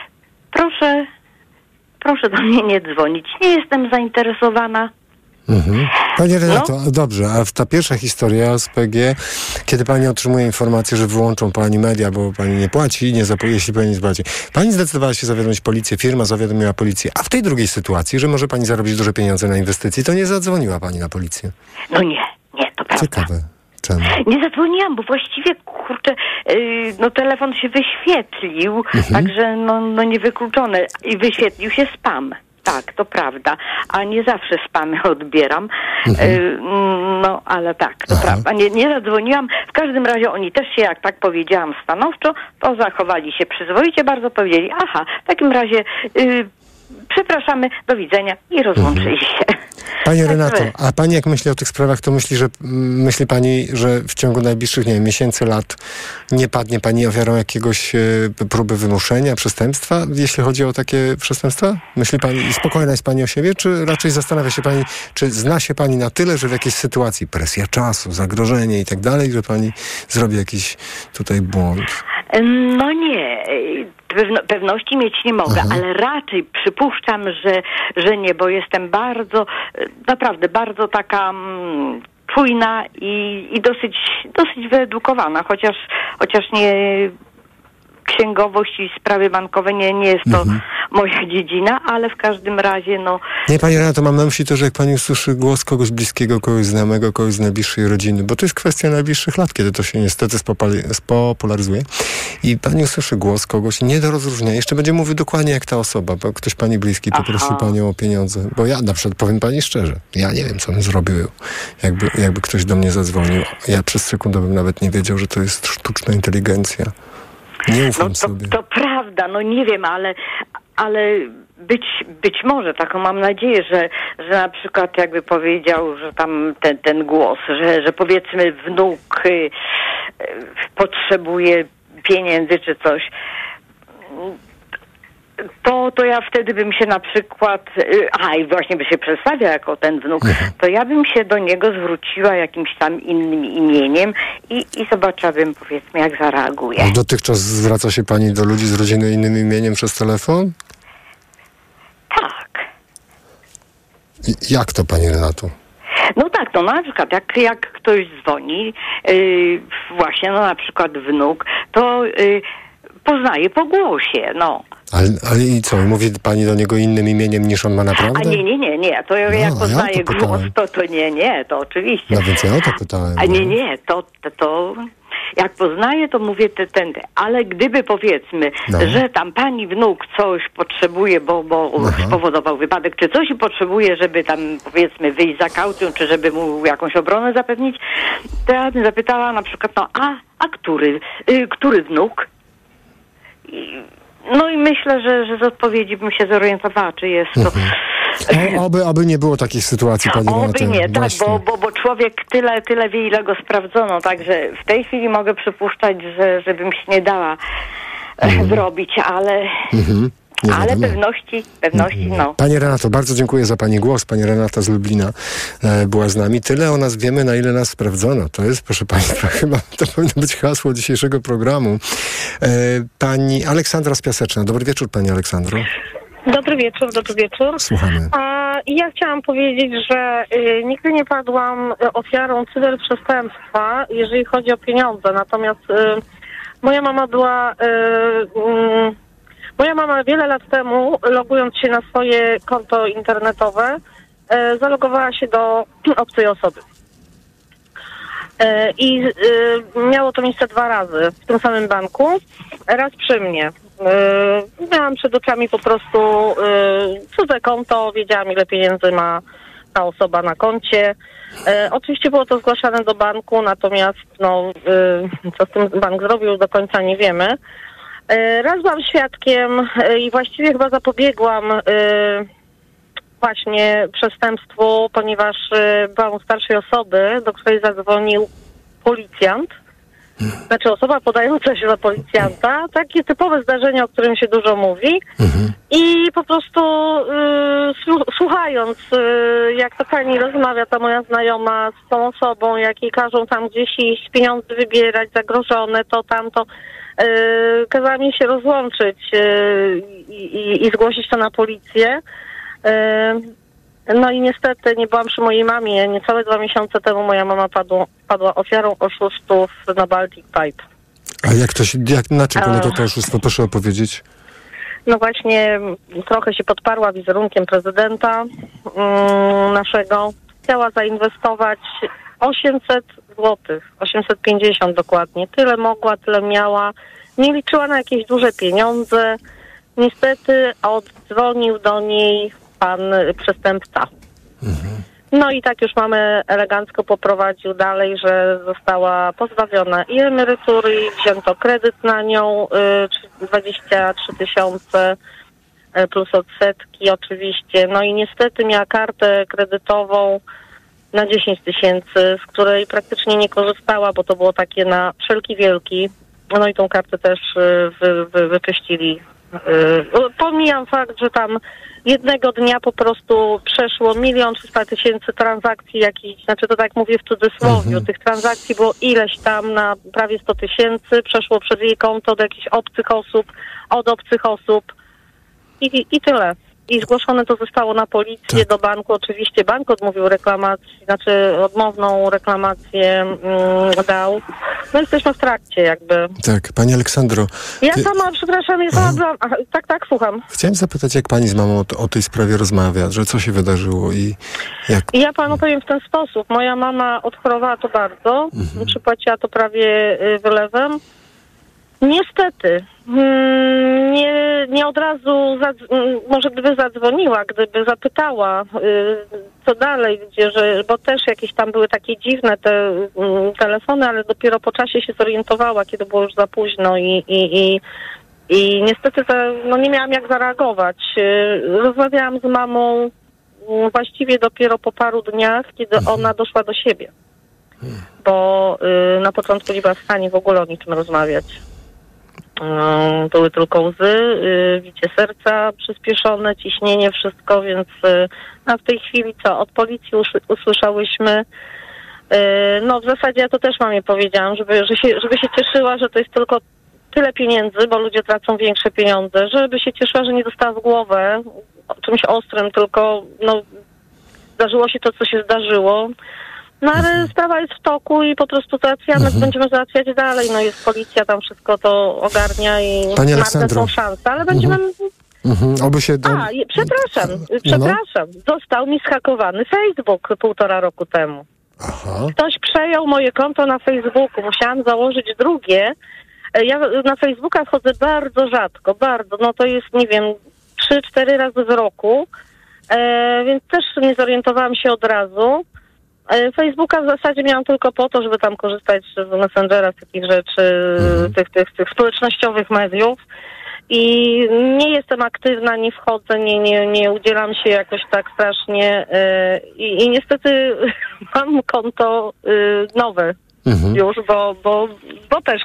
proszę, proszę do mnie nie dzwonić, nie jestem zainteresowana. Mhm. Pani Renato, No. dobrze, a ta pierwsza historia z PG, kiedy pani otrzymuje informację, że wyłączą pani media, bo pani nie płaci, nie zapłaci, jeśli pani nie zapłaci. Pani zdecydowała się zawiadomić policję, firma zawiadomiła policję, a w tej drugiej sytuacji, że może pani zarobić duże pieniądze na inwestycji, to nie zadzwoniła pani na policję. No nie, nie, to prawda. Ciekawe. Czemu? Nie zadzwoniłam, bo właściwie, kurczę, yy, no telefon się wyświetlił, Mhm. także no, no niewykluczone. I wyświetlił się spam. Tak, to prawda. A nie zawsze spamy *laughs* odbieram. Mhm. Y, no, ale tak, to prawda. Nie, nie zadzwoniłam. W każdym razie oni też się, jak tak powiedziałam stanowczo, to zachowali się przyzwoicie, bardzo powiedzieli, aha, w takim razie y, przepraszamy, do widzenia i rozłączyli się. Pani Także- Renato, a pani jak myśli o tych sprawach, to myśli, że myśli pani, że w ciągu najbliższych, nie wiem, miesięcy, lat nie padnie pani ofiarą jakiegoś e, próby wymuszenia, przestępstwa, jeśli chodzi o takie przestępstwa? Myśli pani, spokojna jest pani o siebie, czy raczej zastanawia się pani, czy zna się pani na tyle, że w jakiejś sytuacji, presja czasu, zagrożenie i tak dalej, że pani zrobi jakiś tutaj błąd? No nie, pewno, pewności mieć nie mogę, ale raczej przypuszczam, że, że nie, bo jestem bardzo, e, naprawdę bardzo taka mm, czujna i, i dosyć, dosyć wyedukowana, chociaż, chociaż nie księgowość i sprawy bankowe nie, nie jest to moja dziedzina, ale w każdym razie no Nie, pani Renato, mam na myśli to, że jak pani usłyszy głos kogoś bliskiego, kogoś znajomego, kogoś z najbliższej rodziny, bo to jest kwestia najbliższych lat, kiedy to się niestety spopularyzuje i pani usłyszy głos kogoś nie do rozróżnienia. Jeszcze będzie mówił dokładnie jak ta osoba, bo ktoś pani bliski poprosił panią o pieniądze. Bo ja na przykład powiem pani szczerze, ja nie wiem, co bym zrobił, jakby, jakby ktoś do mnie zadzwonił. Ja przez sekundę bym nawet nie wiedział, że to jest sztuczna inteligencja. Nie ufam no, to, sobie. to prawda, no nie wiem, ale, ale być, być może, taką mam nadzieję, że, że na przykład jakby powiedział, że tam ten, ten głos, że, że powiedzmy wnuk y, y, potrzebuje pieniędzy czy coś, to, to ja wtedy bym się na przykład, y, a i właśnie by się przedstawiał jako ten wnuk, to ja bym się do niego zwróciła jakimś tam innym imieniem i, i zobaczyłabym powiedzmy jak zareaguje. A Dotychczas zwraca się pani do ludzi z rodziny innym imieniem przez telefon? Tak. I jak to, pani Renato? No tak, no na przykład jak, jak ktoś dzwoni, yy, właśnie no na przykład wnuk, to yy, poznaje po głosie, no. Ale, ale i co, mówi pani do niego innym imieniem niż on ma naprawdę? A nie, nie, nie, nie, to jak No, ja poznaje to głos, to, to nie, nie, to oczywiście. No więc ja o to pytałem. A nie, nie, to, to, to jak poznaję, to mówię te, ten, ale gdyby powiedzmy, No. że tam pani wnuk coś potrzebuje, bo, bo spowodował wypadek, czy coś i potrzebuje, żeby tam powiedzmy wyjść za kaucją, czy żeby mu jakąś obronę zapewnić, to ja bym zapytała na przykład, no a, a który, y, który wnuk? No i myślę, że, że z odpowiedzi bym się zorientowała, czy jest to... O, *laughs* oby, oby nie było takich sytuacji, pani Oby nie, tak, bo, bo, bo człowiek tyle, tyle wie, ile go sprawdzono, także w tej chwili mogę przypuszczać, że żebym się nie dała e, zrobić, ale, Mhm. Nie ale wiadomo. pewności, pewności, no. Pani Renato, bardzo dziękuję za Pani głos. Pani Renata z Lublina e, była z nami. Tyle o nas wiemy, na ile nas sprawdzono. To jest, proszę Państwa, *laughs* chyba to powinno być hasło dzisiejszego programu. E, pani Aleksandra z Piaseczna. Dobry wieczór, Pani Aleksandro. Dobry wieczór, dobry wieczór. Słuchamy. A ja chciałam powiedzieć, że y, nigdy nie padłam ofiarą cyberprzestępstwa, jeżeli chodzi o pieniądze. Natomiast y, moja mama była. Y, mm, moja mama wiele lat temu, logując się na swoje konto internetowe, y, zalogowała się do *clears throat* obcej osoby. E, I y, miało to miejsce dwa razy w tym samym banku. Raz przy mnie. Y, miałam przed oczami po prostu y, cudze konto, wiedziałam ile pieniędzy ma ta osoba na koncie. E, oczywiście było to zgłaszane do banku, natomiast no, y, co z tym bank zrobił do końca nie wiemy. E, raz byłam świadkiem e, i właściwie chyba zapobiegłam y, właśnie przestępstwu, ponieważ byłam u starszej osoby, do której zadzwonił policjant. Znaczy osoba podająca się za policjanta. Takie typowe zdarzenie, o którym się dużo mówi. I po prostu y, słu- słuchając, y, jak to pani rozmawia, ta moja znajoma z tą osobą, jak jej każą tam gdzieś iść, pieniądze wybierać, zagrożone, to tamto, kazała mi się rozłączyć y, i, i, i zgłosić to na policję. Y, no i niestety nie byłam przy mojej mamie. Niecałe dwa miesiące temu moja mama padło, padła ofiarą oszustów na Baltic Pipe. A jak to się, jak, na czym polega to oszustwo? Proszę opowiedzieć. No właśnie trochę się podparła wizerunkiem prezydenta mm, naszego. Chciała zainwestować 800 złotych, 850 dokładnie. Tyle mogła, tyle miała. Nie liczyła na jakieś duże pieniądze. Niestety oddzwonił do niej pan przestępca. No i tak już mamy elegancko poprowadził dalej, że została pozbawiona i emerytury, i wzięto kredyt na nią, y, 23 tysiące y, plus odsetki oczywiście. No i niestety miała kartę kredytową na 10 tysięcy, z której praktycznie nie korzystała, bo to było takie na wszelki wielki. No i tą kartę też y, wy, wy, wyczyścili. Y, Pomijam fakt, że tam jednego dnia po prostu przeszło milion trzysta tysięcy transakcji jakichś, znaczy to tak mówię w cudzysłowie, tych transakcji było ileś tam na prawie 100 tysięcy, przeszło przez jej konto do jakichś obcych osób, od obcych osób i, i, i tyle. I zgłoszone to zostało na policję, do banku. Oczywiście bank odmówił reklamacji, znaczy odmowną reklamację mm, dał. No jesteśmy w trakcie jakby. Tak, pani Aleksandro. Ja ty- sama, przepraszam, ja sama byłam... Aha, tak, tak, słucham. Chciałem zapytać, jak pani z mamą o, o tej sprawie rozmawia, że co się wydarzyło i jak... I ja panu powiem w ten sposób. Moja mama odchorowała to bardzo, przypłaciła to prawie y, wylewem. Niestety, mm, nie, nie od razu, może gdyby zadzwoniła, gdyby zapytała, y, co dalej, gdzie, że, bo też jakieś tam były takie dziwne te mm, telefony, ale dopiero po czasie się zorientowała, kiedy było już za późno i, i, i, i niestety no nie miałam jak zareagować. Y, Rozmawiałam z mamą mm, właściwie dopiero po paru dniach, kiedy ona doszła do siebie. Bo y, na początku nie była w stanie w ogóle o niczym rozmawiać. Y, były tylko łzy, y, bicie serca przyspieszone, ciśnienie, wszystko, więc y, a w tej chwili co, od policji usłyszałyśmy y, no w zasadzie ja to też mamie powiedziałam, żeby, że się, żeby się cieszyła, że to jest tylko tyle pieniędzy, bo ludzie tracą większe pieniądze, żeby się cieszyła, że nie dostała w głowę czymś ostrym, tylko no zdarzyło się to, co się zdarzyło. No ale sprawa jest w toku i po prostu załatwiamy, będziemy załatwiać dalej. No jest policja, tam wszystko to ogarnia i Pani marne są szanse, ale będziemy... Mhm, oby się... Do... A, przepraszam, No. przepraszam. Został mi schakowany Facebook półtora roku temu. Ktoś przejął moje konto na Facebooku. Musiałam założyć drugie. E, Ja na Facebooka wchodzę bardzo rzadko, bardzo. No to jest, nie wiem, trzy, cztery razy w roku. E, więc też nie zorientowałam się od razu. E, Facebooka w zasadzie miałam tylko po to, żeby tam korzystać z Messengera, z takich rzeczy, tych, tych, tych społecznościowych mediów. I nie jestem aktywna, nie wchodzę, nie, nie, nie udzielam się jakoś tak strasznie. e, I, i niestety *laughs* mam konto y, nowe już, bo, bo, bo też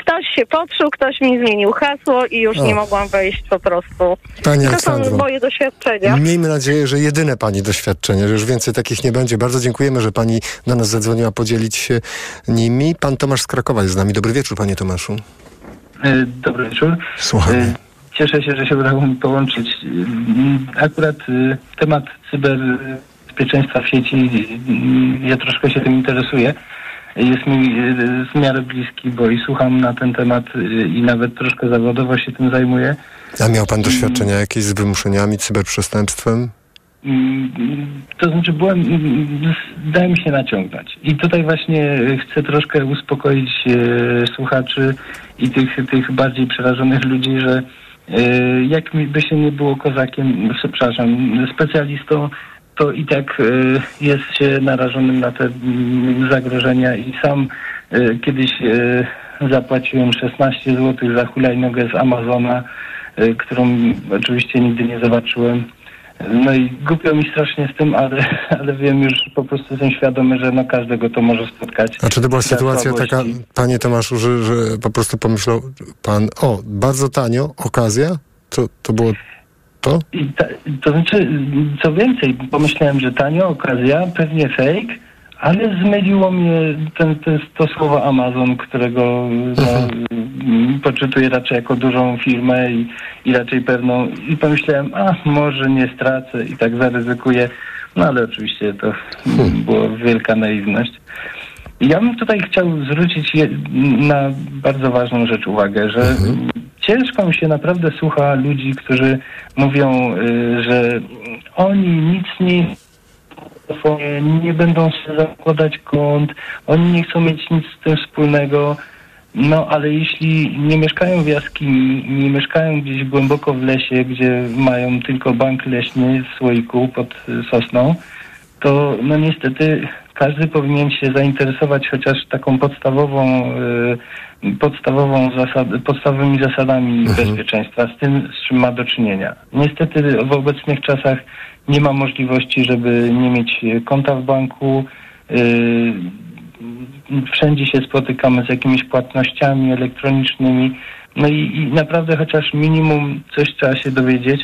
ktoś się podszył, ktoś mi zmienił hasło i już O. nie mogłam wejść po prostu. Pani to są moje doświadczenia. Miejmy nadzieję, że jedyne pani doświadczenie, że już więcej takich nie będzie. Bardzo dziękujemy, że pani do nas zadzwoniła podzielić się nimi. Pan Tomasz z Krakowa jest z nami. Dobry wieczór, panie Tomaszu. E, Dobry wieczór. Słuchamy. E, Cieszę się, że się udało mi połączyć. E, Akurat temat cyberbezpieczeństwa w sieci, ja troszkę się tym interesuję. Jest mi w miarę bliski, bo i słucham na ten temat i nawet troszkę zawodowo się tym zajmuję. A miał pan doświadczenia jakieś z wymuszeniami, cyberprzestępstwem? Mm, To znaczy byłem, mm, dałem się naciągnąć. I tutaj właśnie chcę troszkę uspokoić e, słuchaczy i tych, tych bardziej przerażonych ludzi, że e, jak mi by się nie było kozakiem, przepraszam, specjalistą, to i tak e, jest się narażonym na te mm, zagrożenia i sam e, kiedyś e, zapłaciłem 16 zł za hulajnogę z Amazona, którą oczywiście nigdy nie zobaczyłem. No i głupio mi strasznie z tym, ale, *laughs* ale wiem już, po prostu jestem świadomy, że no każdego to może spotkać. A czy to była sytuacja słabości. taka, panie Tomaszu, że, że po prostu pomyślał pan, o, bardzo tanio, okazja? To, to było to? I ta, to znaczy, co więcej, pomyślałem, że tanio, okazja, pewnie fake, ale zmyliło mnie ten, ten, to słowo Amazon, którego no, mm, poczytuję raczej jako dużą firmę i, i raczej pewną. I pomyślałem, a może nie stracę i tak zaryzykuję. No ale oczywiście to mm, była wielka naiwność. Ja bym tutaj chciał zwrócić je, na bardzo ważną rzecz uwagę, że ciężko mi się naprawdę słucha ludzi, którzy mówią, y, że oni nic nie nie będą się zakładać kont, oni nie chcą mieć nic z tym wspólnego. No, ale jeśli nie mieszkają w jaskini, nie mieszkają gdzieś głęboko w lesie, gdzie mają tylko bank leśny w słoiku pod y, sosną, to no niestety każdy powinien się zainteresować chociaż taką podstawową, y, podstawową zasad, podstawowymi zasadami bezpieczeństwa, z tym, z czym ma do czynienia. Niestety w obecnych czasach nie ma możliwości, żeby nie mieć konta w banku. y, wszędzie się spotykamy z jakimiś płatnościami elektronicznymi. No i, i naprawdę chociaż minimum coś trzeba się dowiedzieć.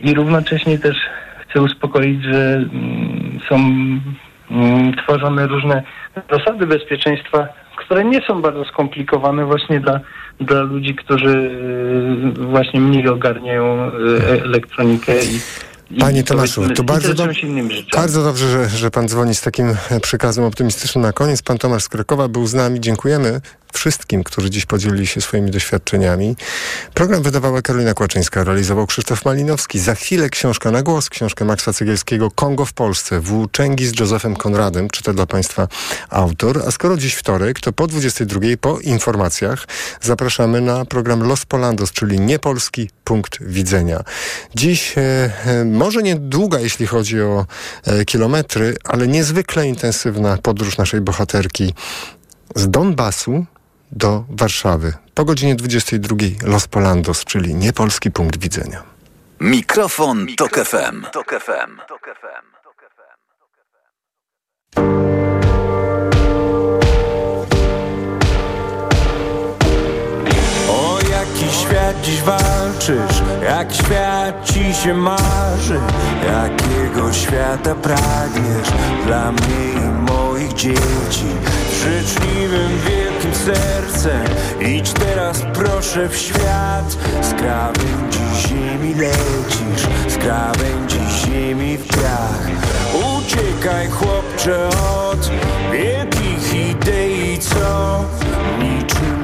I równocześnie też chcę uspokoić, że mm, są mm, tworzone różne zasady bezpieczeństwa, które nie są bardzo skomplikowane właśnie dla, dla ludzi, którzy y, właśnie mniej ogarniają y, elektronikę i Panie Tomaszu, to bardzo, rzeczami. bardzo dobrze, że, że pan dzwoni z takim przekazem optymistycznym na koniec. Pan Tomasz z Krakowa był z nami. Dziękujemy wszystkim, którzy dziś podzielili się swoimi doświadczeniami. Program wydawała Karolina Kłaczyńska, realizował Krzysztof Malinowski. Za chwilę książka na głos, książkę Maxa Cegielskiego Kongo w Polsce, Włóczęgi z Józefem Konradem, czyta dla Państwa autor. A skoro dziś wtorek, to po 22 po informacjach zapraszamy na program Los Polandos, czyli niepolski punkt widzenia. Dziś e, e, może niedługa, jeśli chodzi o e, kilometry, ale niezwykle intensywna podróż naszej bohaterki z Donbasu do Warszawy. Po godzinie 22 Los Polandos, czyli niepolski punkt widzenia. Mikrofon, Tok FM. Tok FM. O jaki świat dziś walczysz, jak świat ci się marzy Jakiego świata pragniesz dla mnie i moich dzieci życzliwym, wielkim idź teraz proszę w świat. Z krawędzi ziemi lecisz, z krawędzi ziemi w piach. Uciekaj chłopcze od wielkich idei, co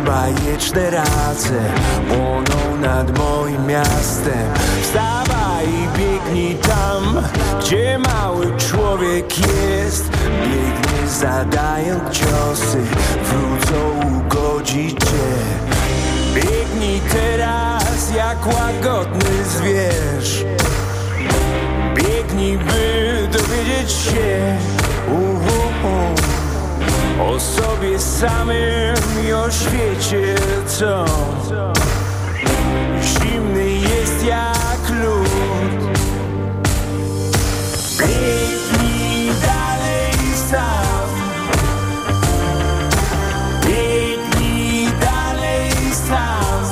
bajeczne race Płoną nad moim miastem. Wstawaj i biegnij tam, gdzie mały człowiek jest. Biegnie zadając ciosy, wrócą ugodzić cię Biegnij teraz jak łagodny zwierz. Biegnij, by dowiedzieć się. Uhu, o sobie samym i o świecie, co zimny jest jak lód. Biegnij dalej sam. Biegnij dalej sam.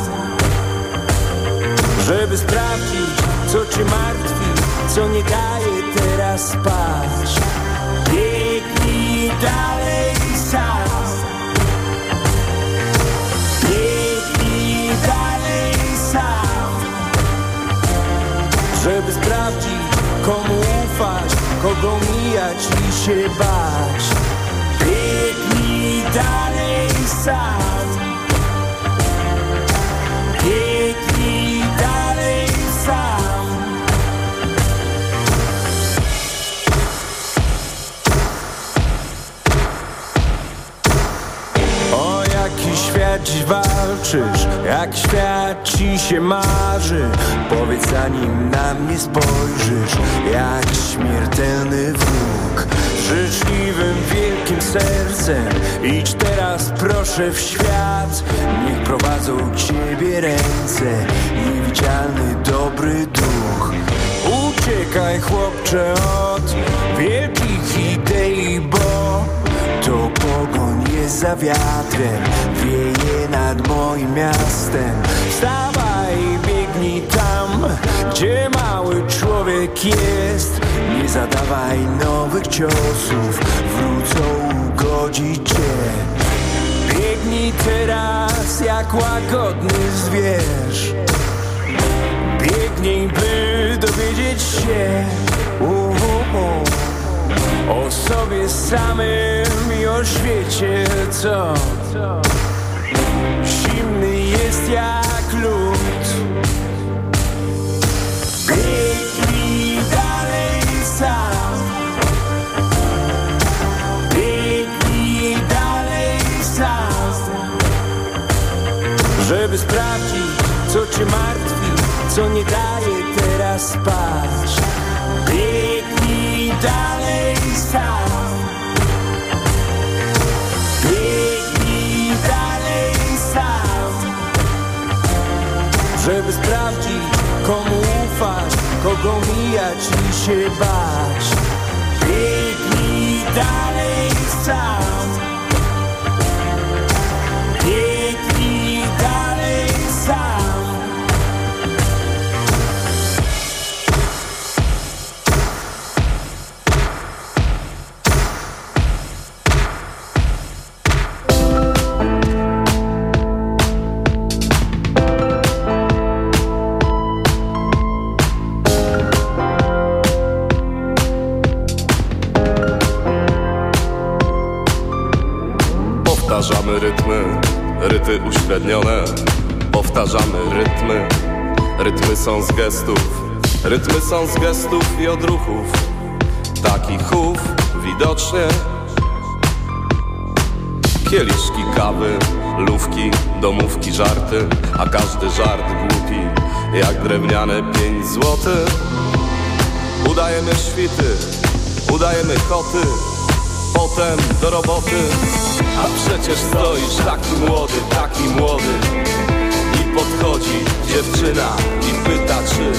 Żeby sprawdzić, co cię martwi, co nie daje teraz spać. Biegnij dalej się bać. Biegnij dalej sam. Biegnij dalej sam. O jaki świat dziś walczysz, jak świat ci się marzy Powiedz zanim na mnie spojrzysz, jak śmiertelny życzliwym, wielkim sercem. Idź teraz proszę w świat. Niech prowadzą ciebie ręce, niewidzialny dobry duch. Uciekaj chłopcze od wielkich idei, bo to pogoń jest za wiatrem. Wieje nad moim miastem. Wstawaj i biegnij tam Gdzie mały człowiek jest Nie zadawaj nowych ciosów Wrócą ugodzić cię. Biegnij teraz jak łagodny zwierz. Biegnij, by dowiedzieć się. Uhu, o sobie samym i o świecie, co? Zimny jest jak lód. Cię martwi, co nie daje teraz spać. Biegnij dalej sam. Biegnij dalej sam. Żeby sprawdzić, komu ufasz, kogo mijać i się bać. Biegnij dalej sam. Uśrednione. Powtarzamy rytmy, rytmy są z gestów. Rytmy są z gestów i odruchów. Takich chów widocznie. Kieliszki kawy, lówki, domówki, żarty. A każdy żart głupi jak drewniane pięć złotych Udajemy świty, udajemy koty. Potem do roboty A przecież stoisz taki młody, taki młody. I podchodzi dziewczyna i pyta czy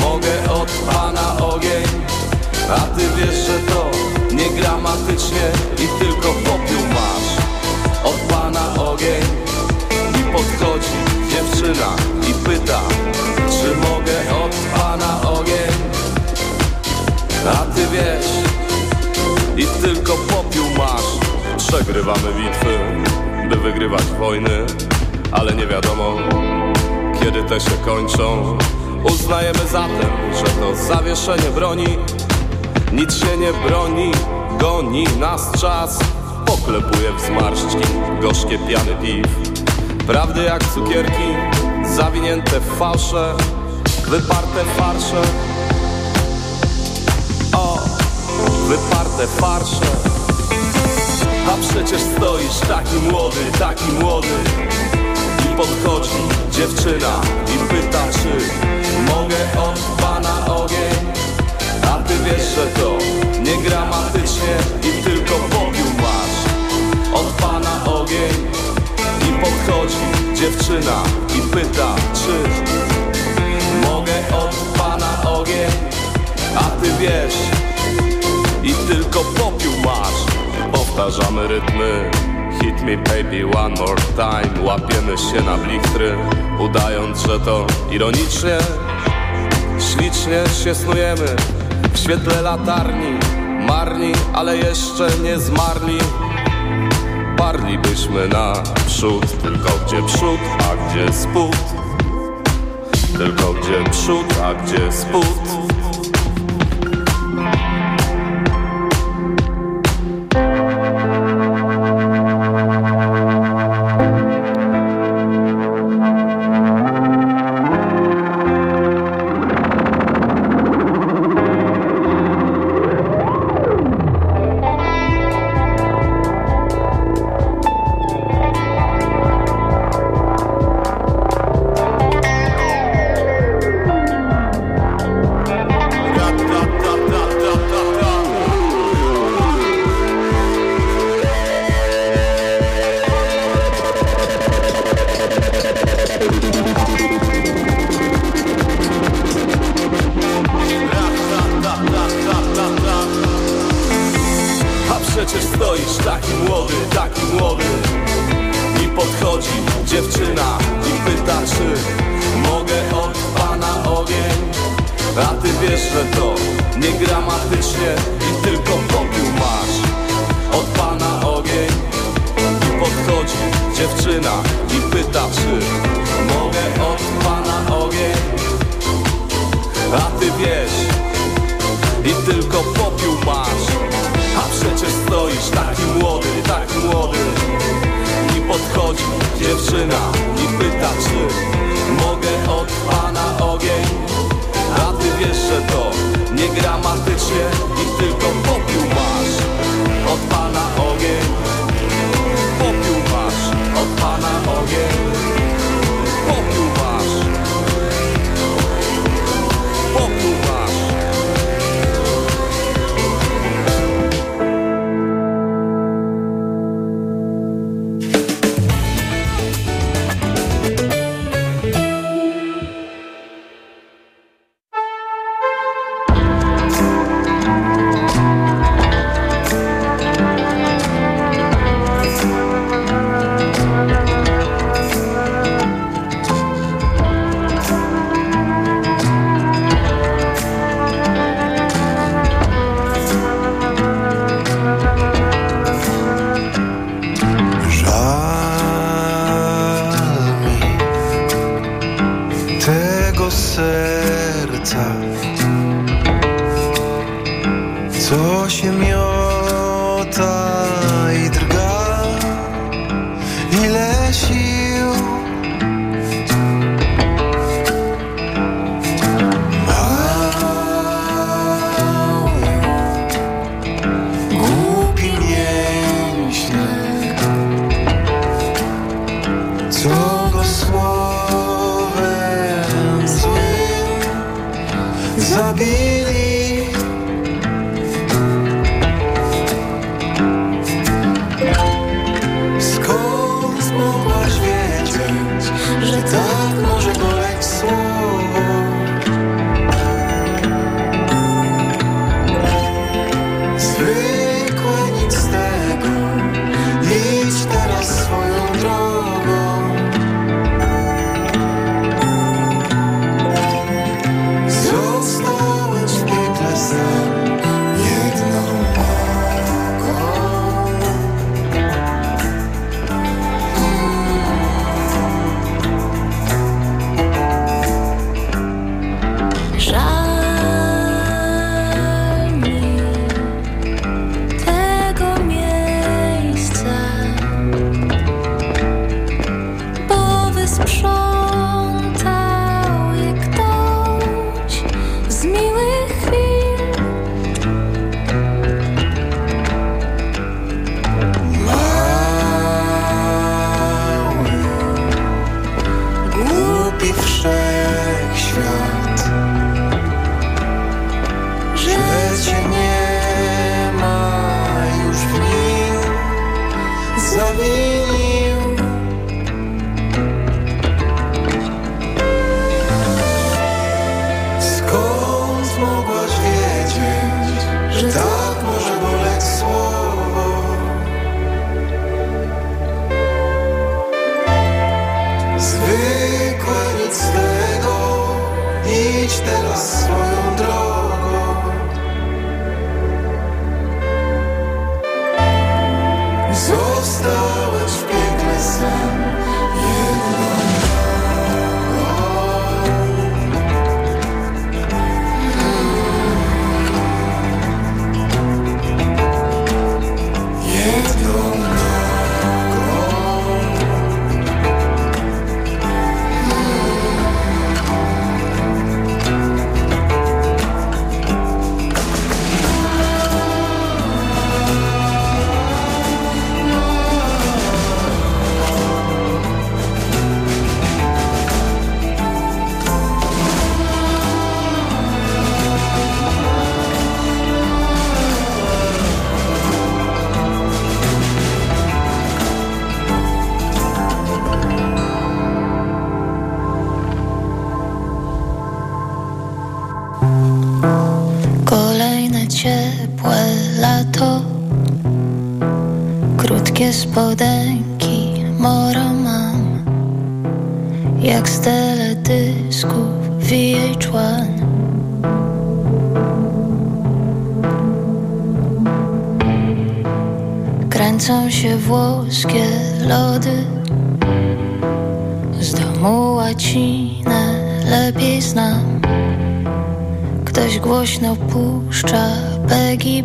Mogę od pana ogień? A ty wiesz, że to nie gramatycznie I tylko popiół masz. Od pana ogień. I podchodzi dziewczyna i pyta Czy mogę od pana ogień? A ty wiesz i tylko popiół masz Przegrywamy bitwy, by wygrywać wojny Ale nie wiadomo, kiedy te się kończą. Uznajemy zatem, że to zawieszenie broni. Nic się nie broni, goni nas czas. Poklepuje w zmarszczki, gorzkie piany piw. Prawdy jak cukierki, zawinięte w fałsze Wyparte farsze. O, wyparte farsze A przecież stoisz taki młody, taki młody. I podchodzi dziewczyna i pyta czy Mogę od pana ogień? A ty wiesz, że to nie gramatycznie I tylko popiół masz. Od pana ogień. I podchodzi dziewczyna i pyta czy Mogę od pana ogień? A ty wiesz i tylko popiół Powtarzamy rytmy. Hit me baby one more time. Łapiemy się na blichtry Udając, że to ironicznie. Ślicznie się snujemy. W świetle latarni. Marni, ale jeszcze nie zmarli. Parlibyśmy na przód Tylko gdzie przód, a gdzie spód? Tylko gdzie przód, a gdzie spód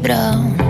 Brown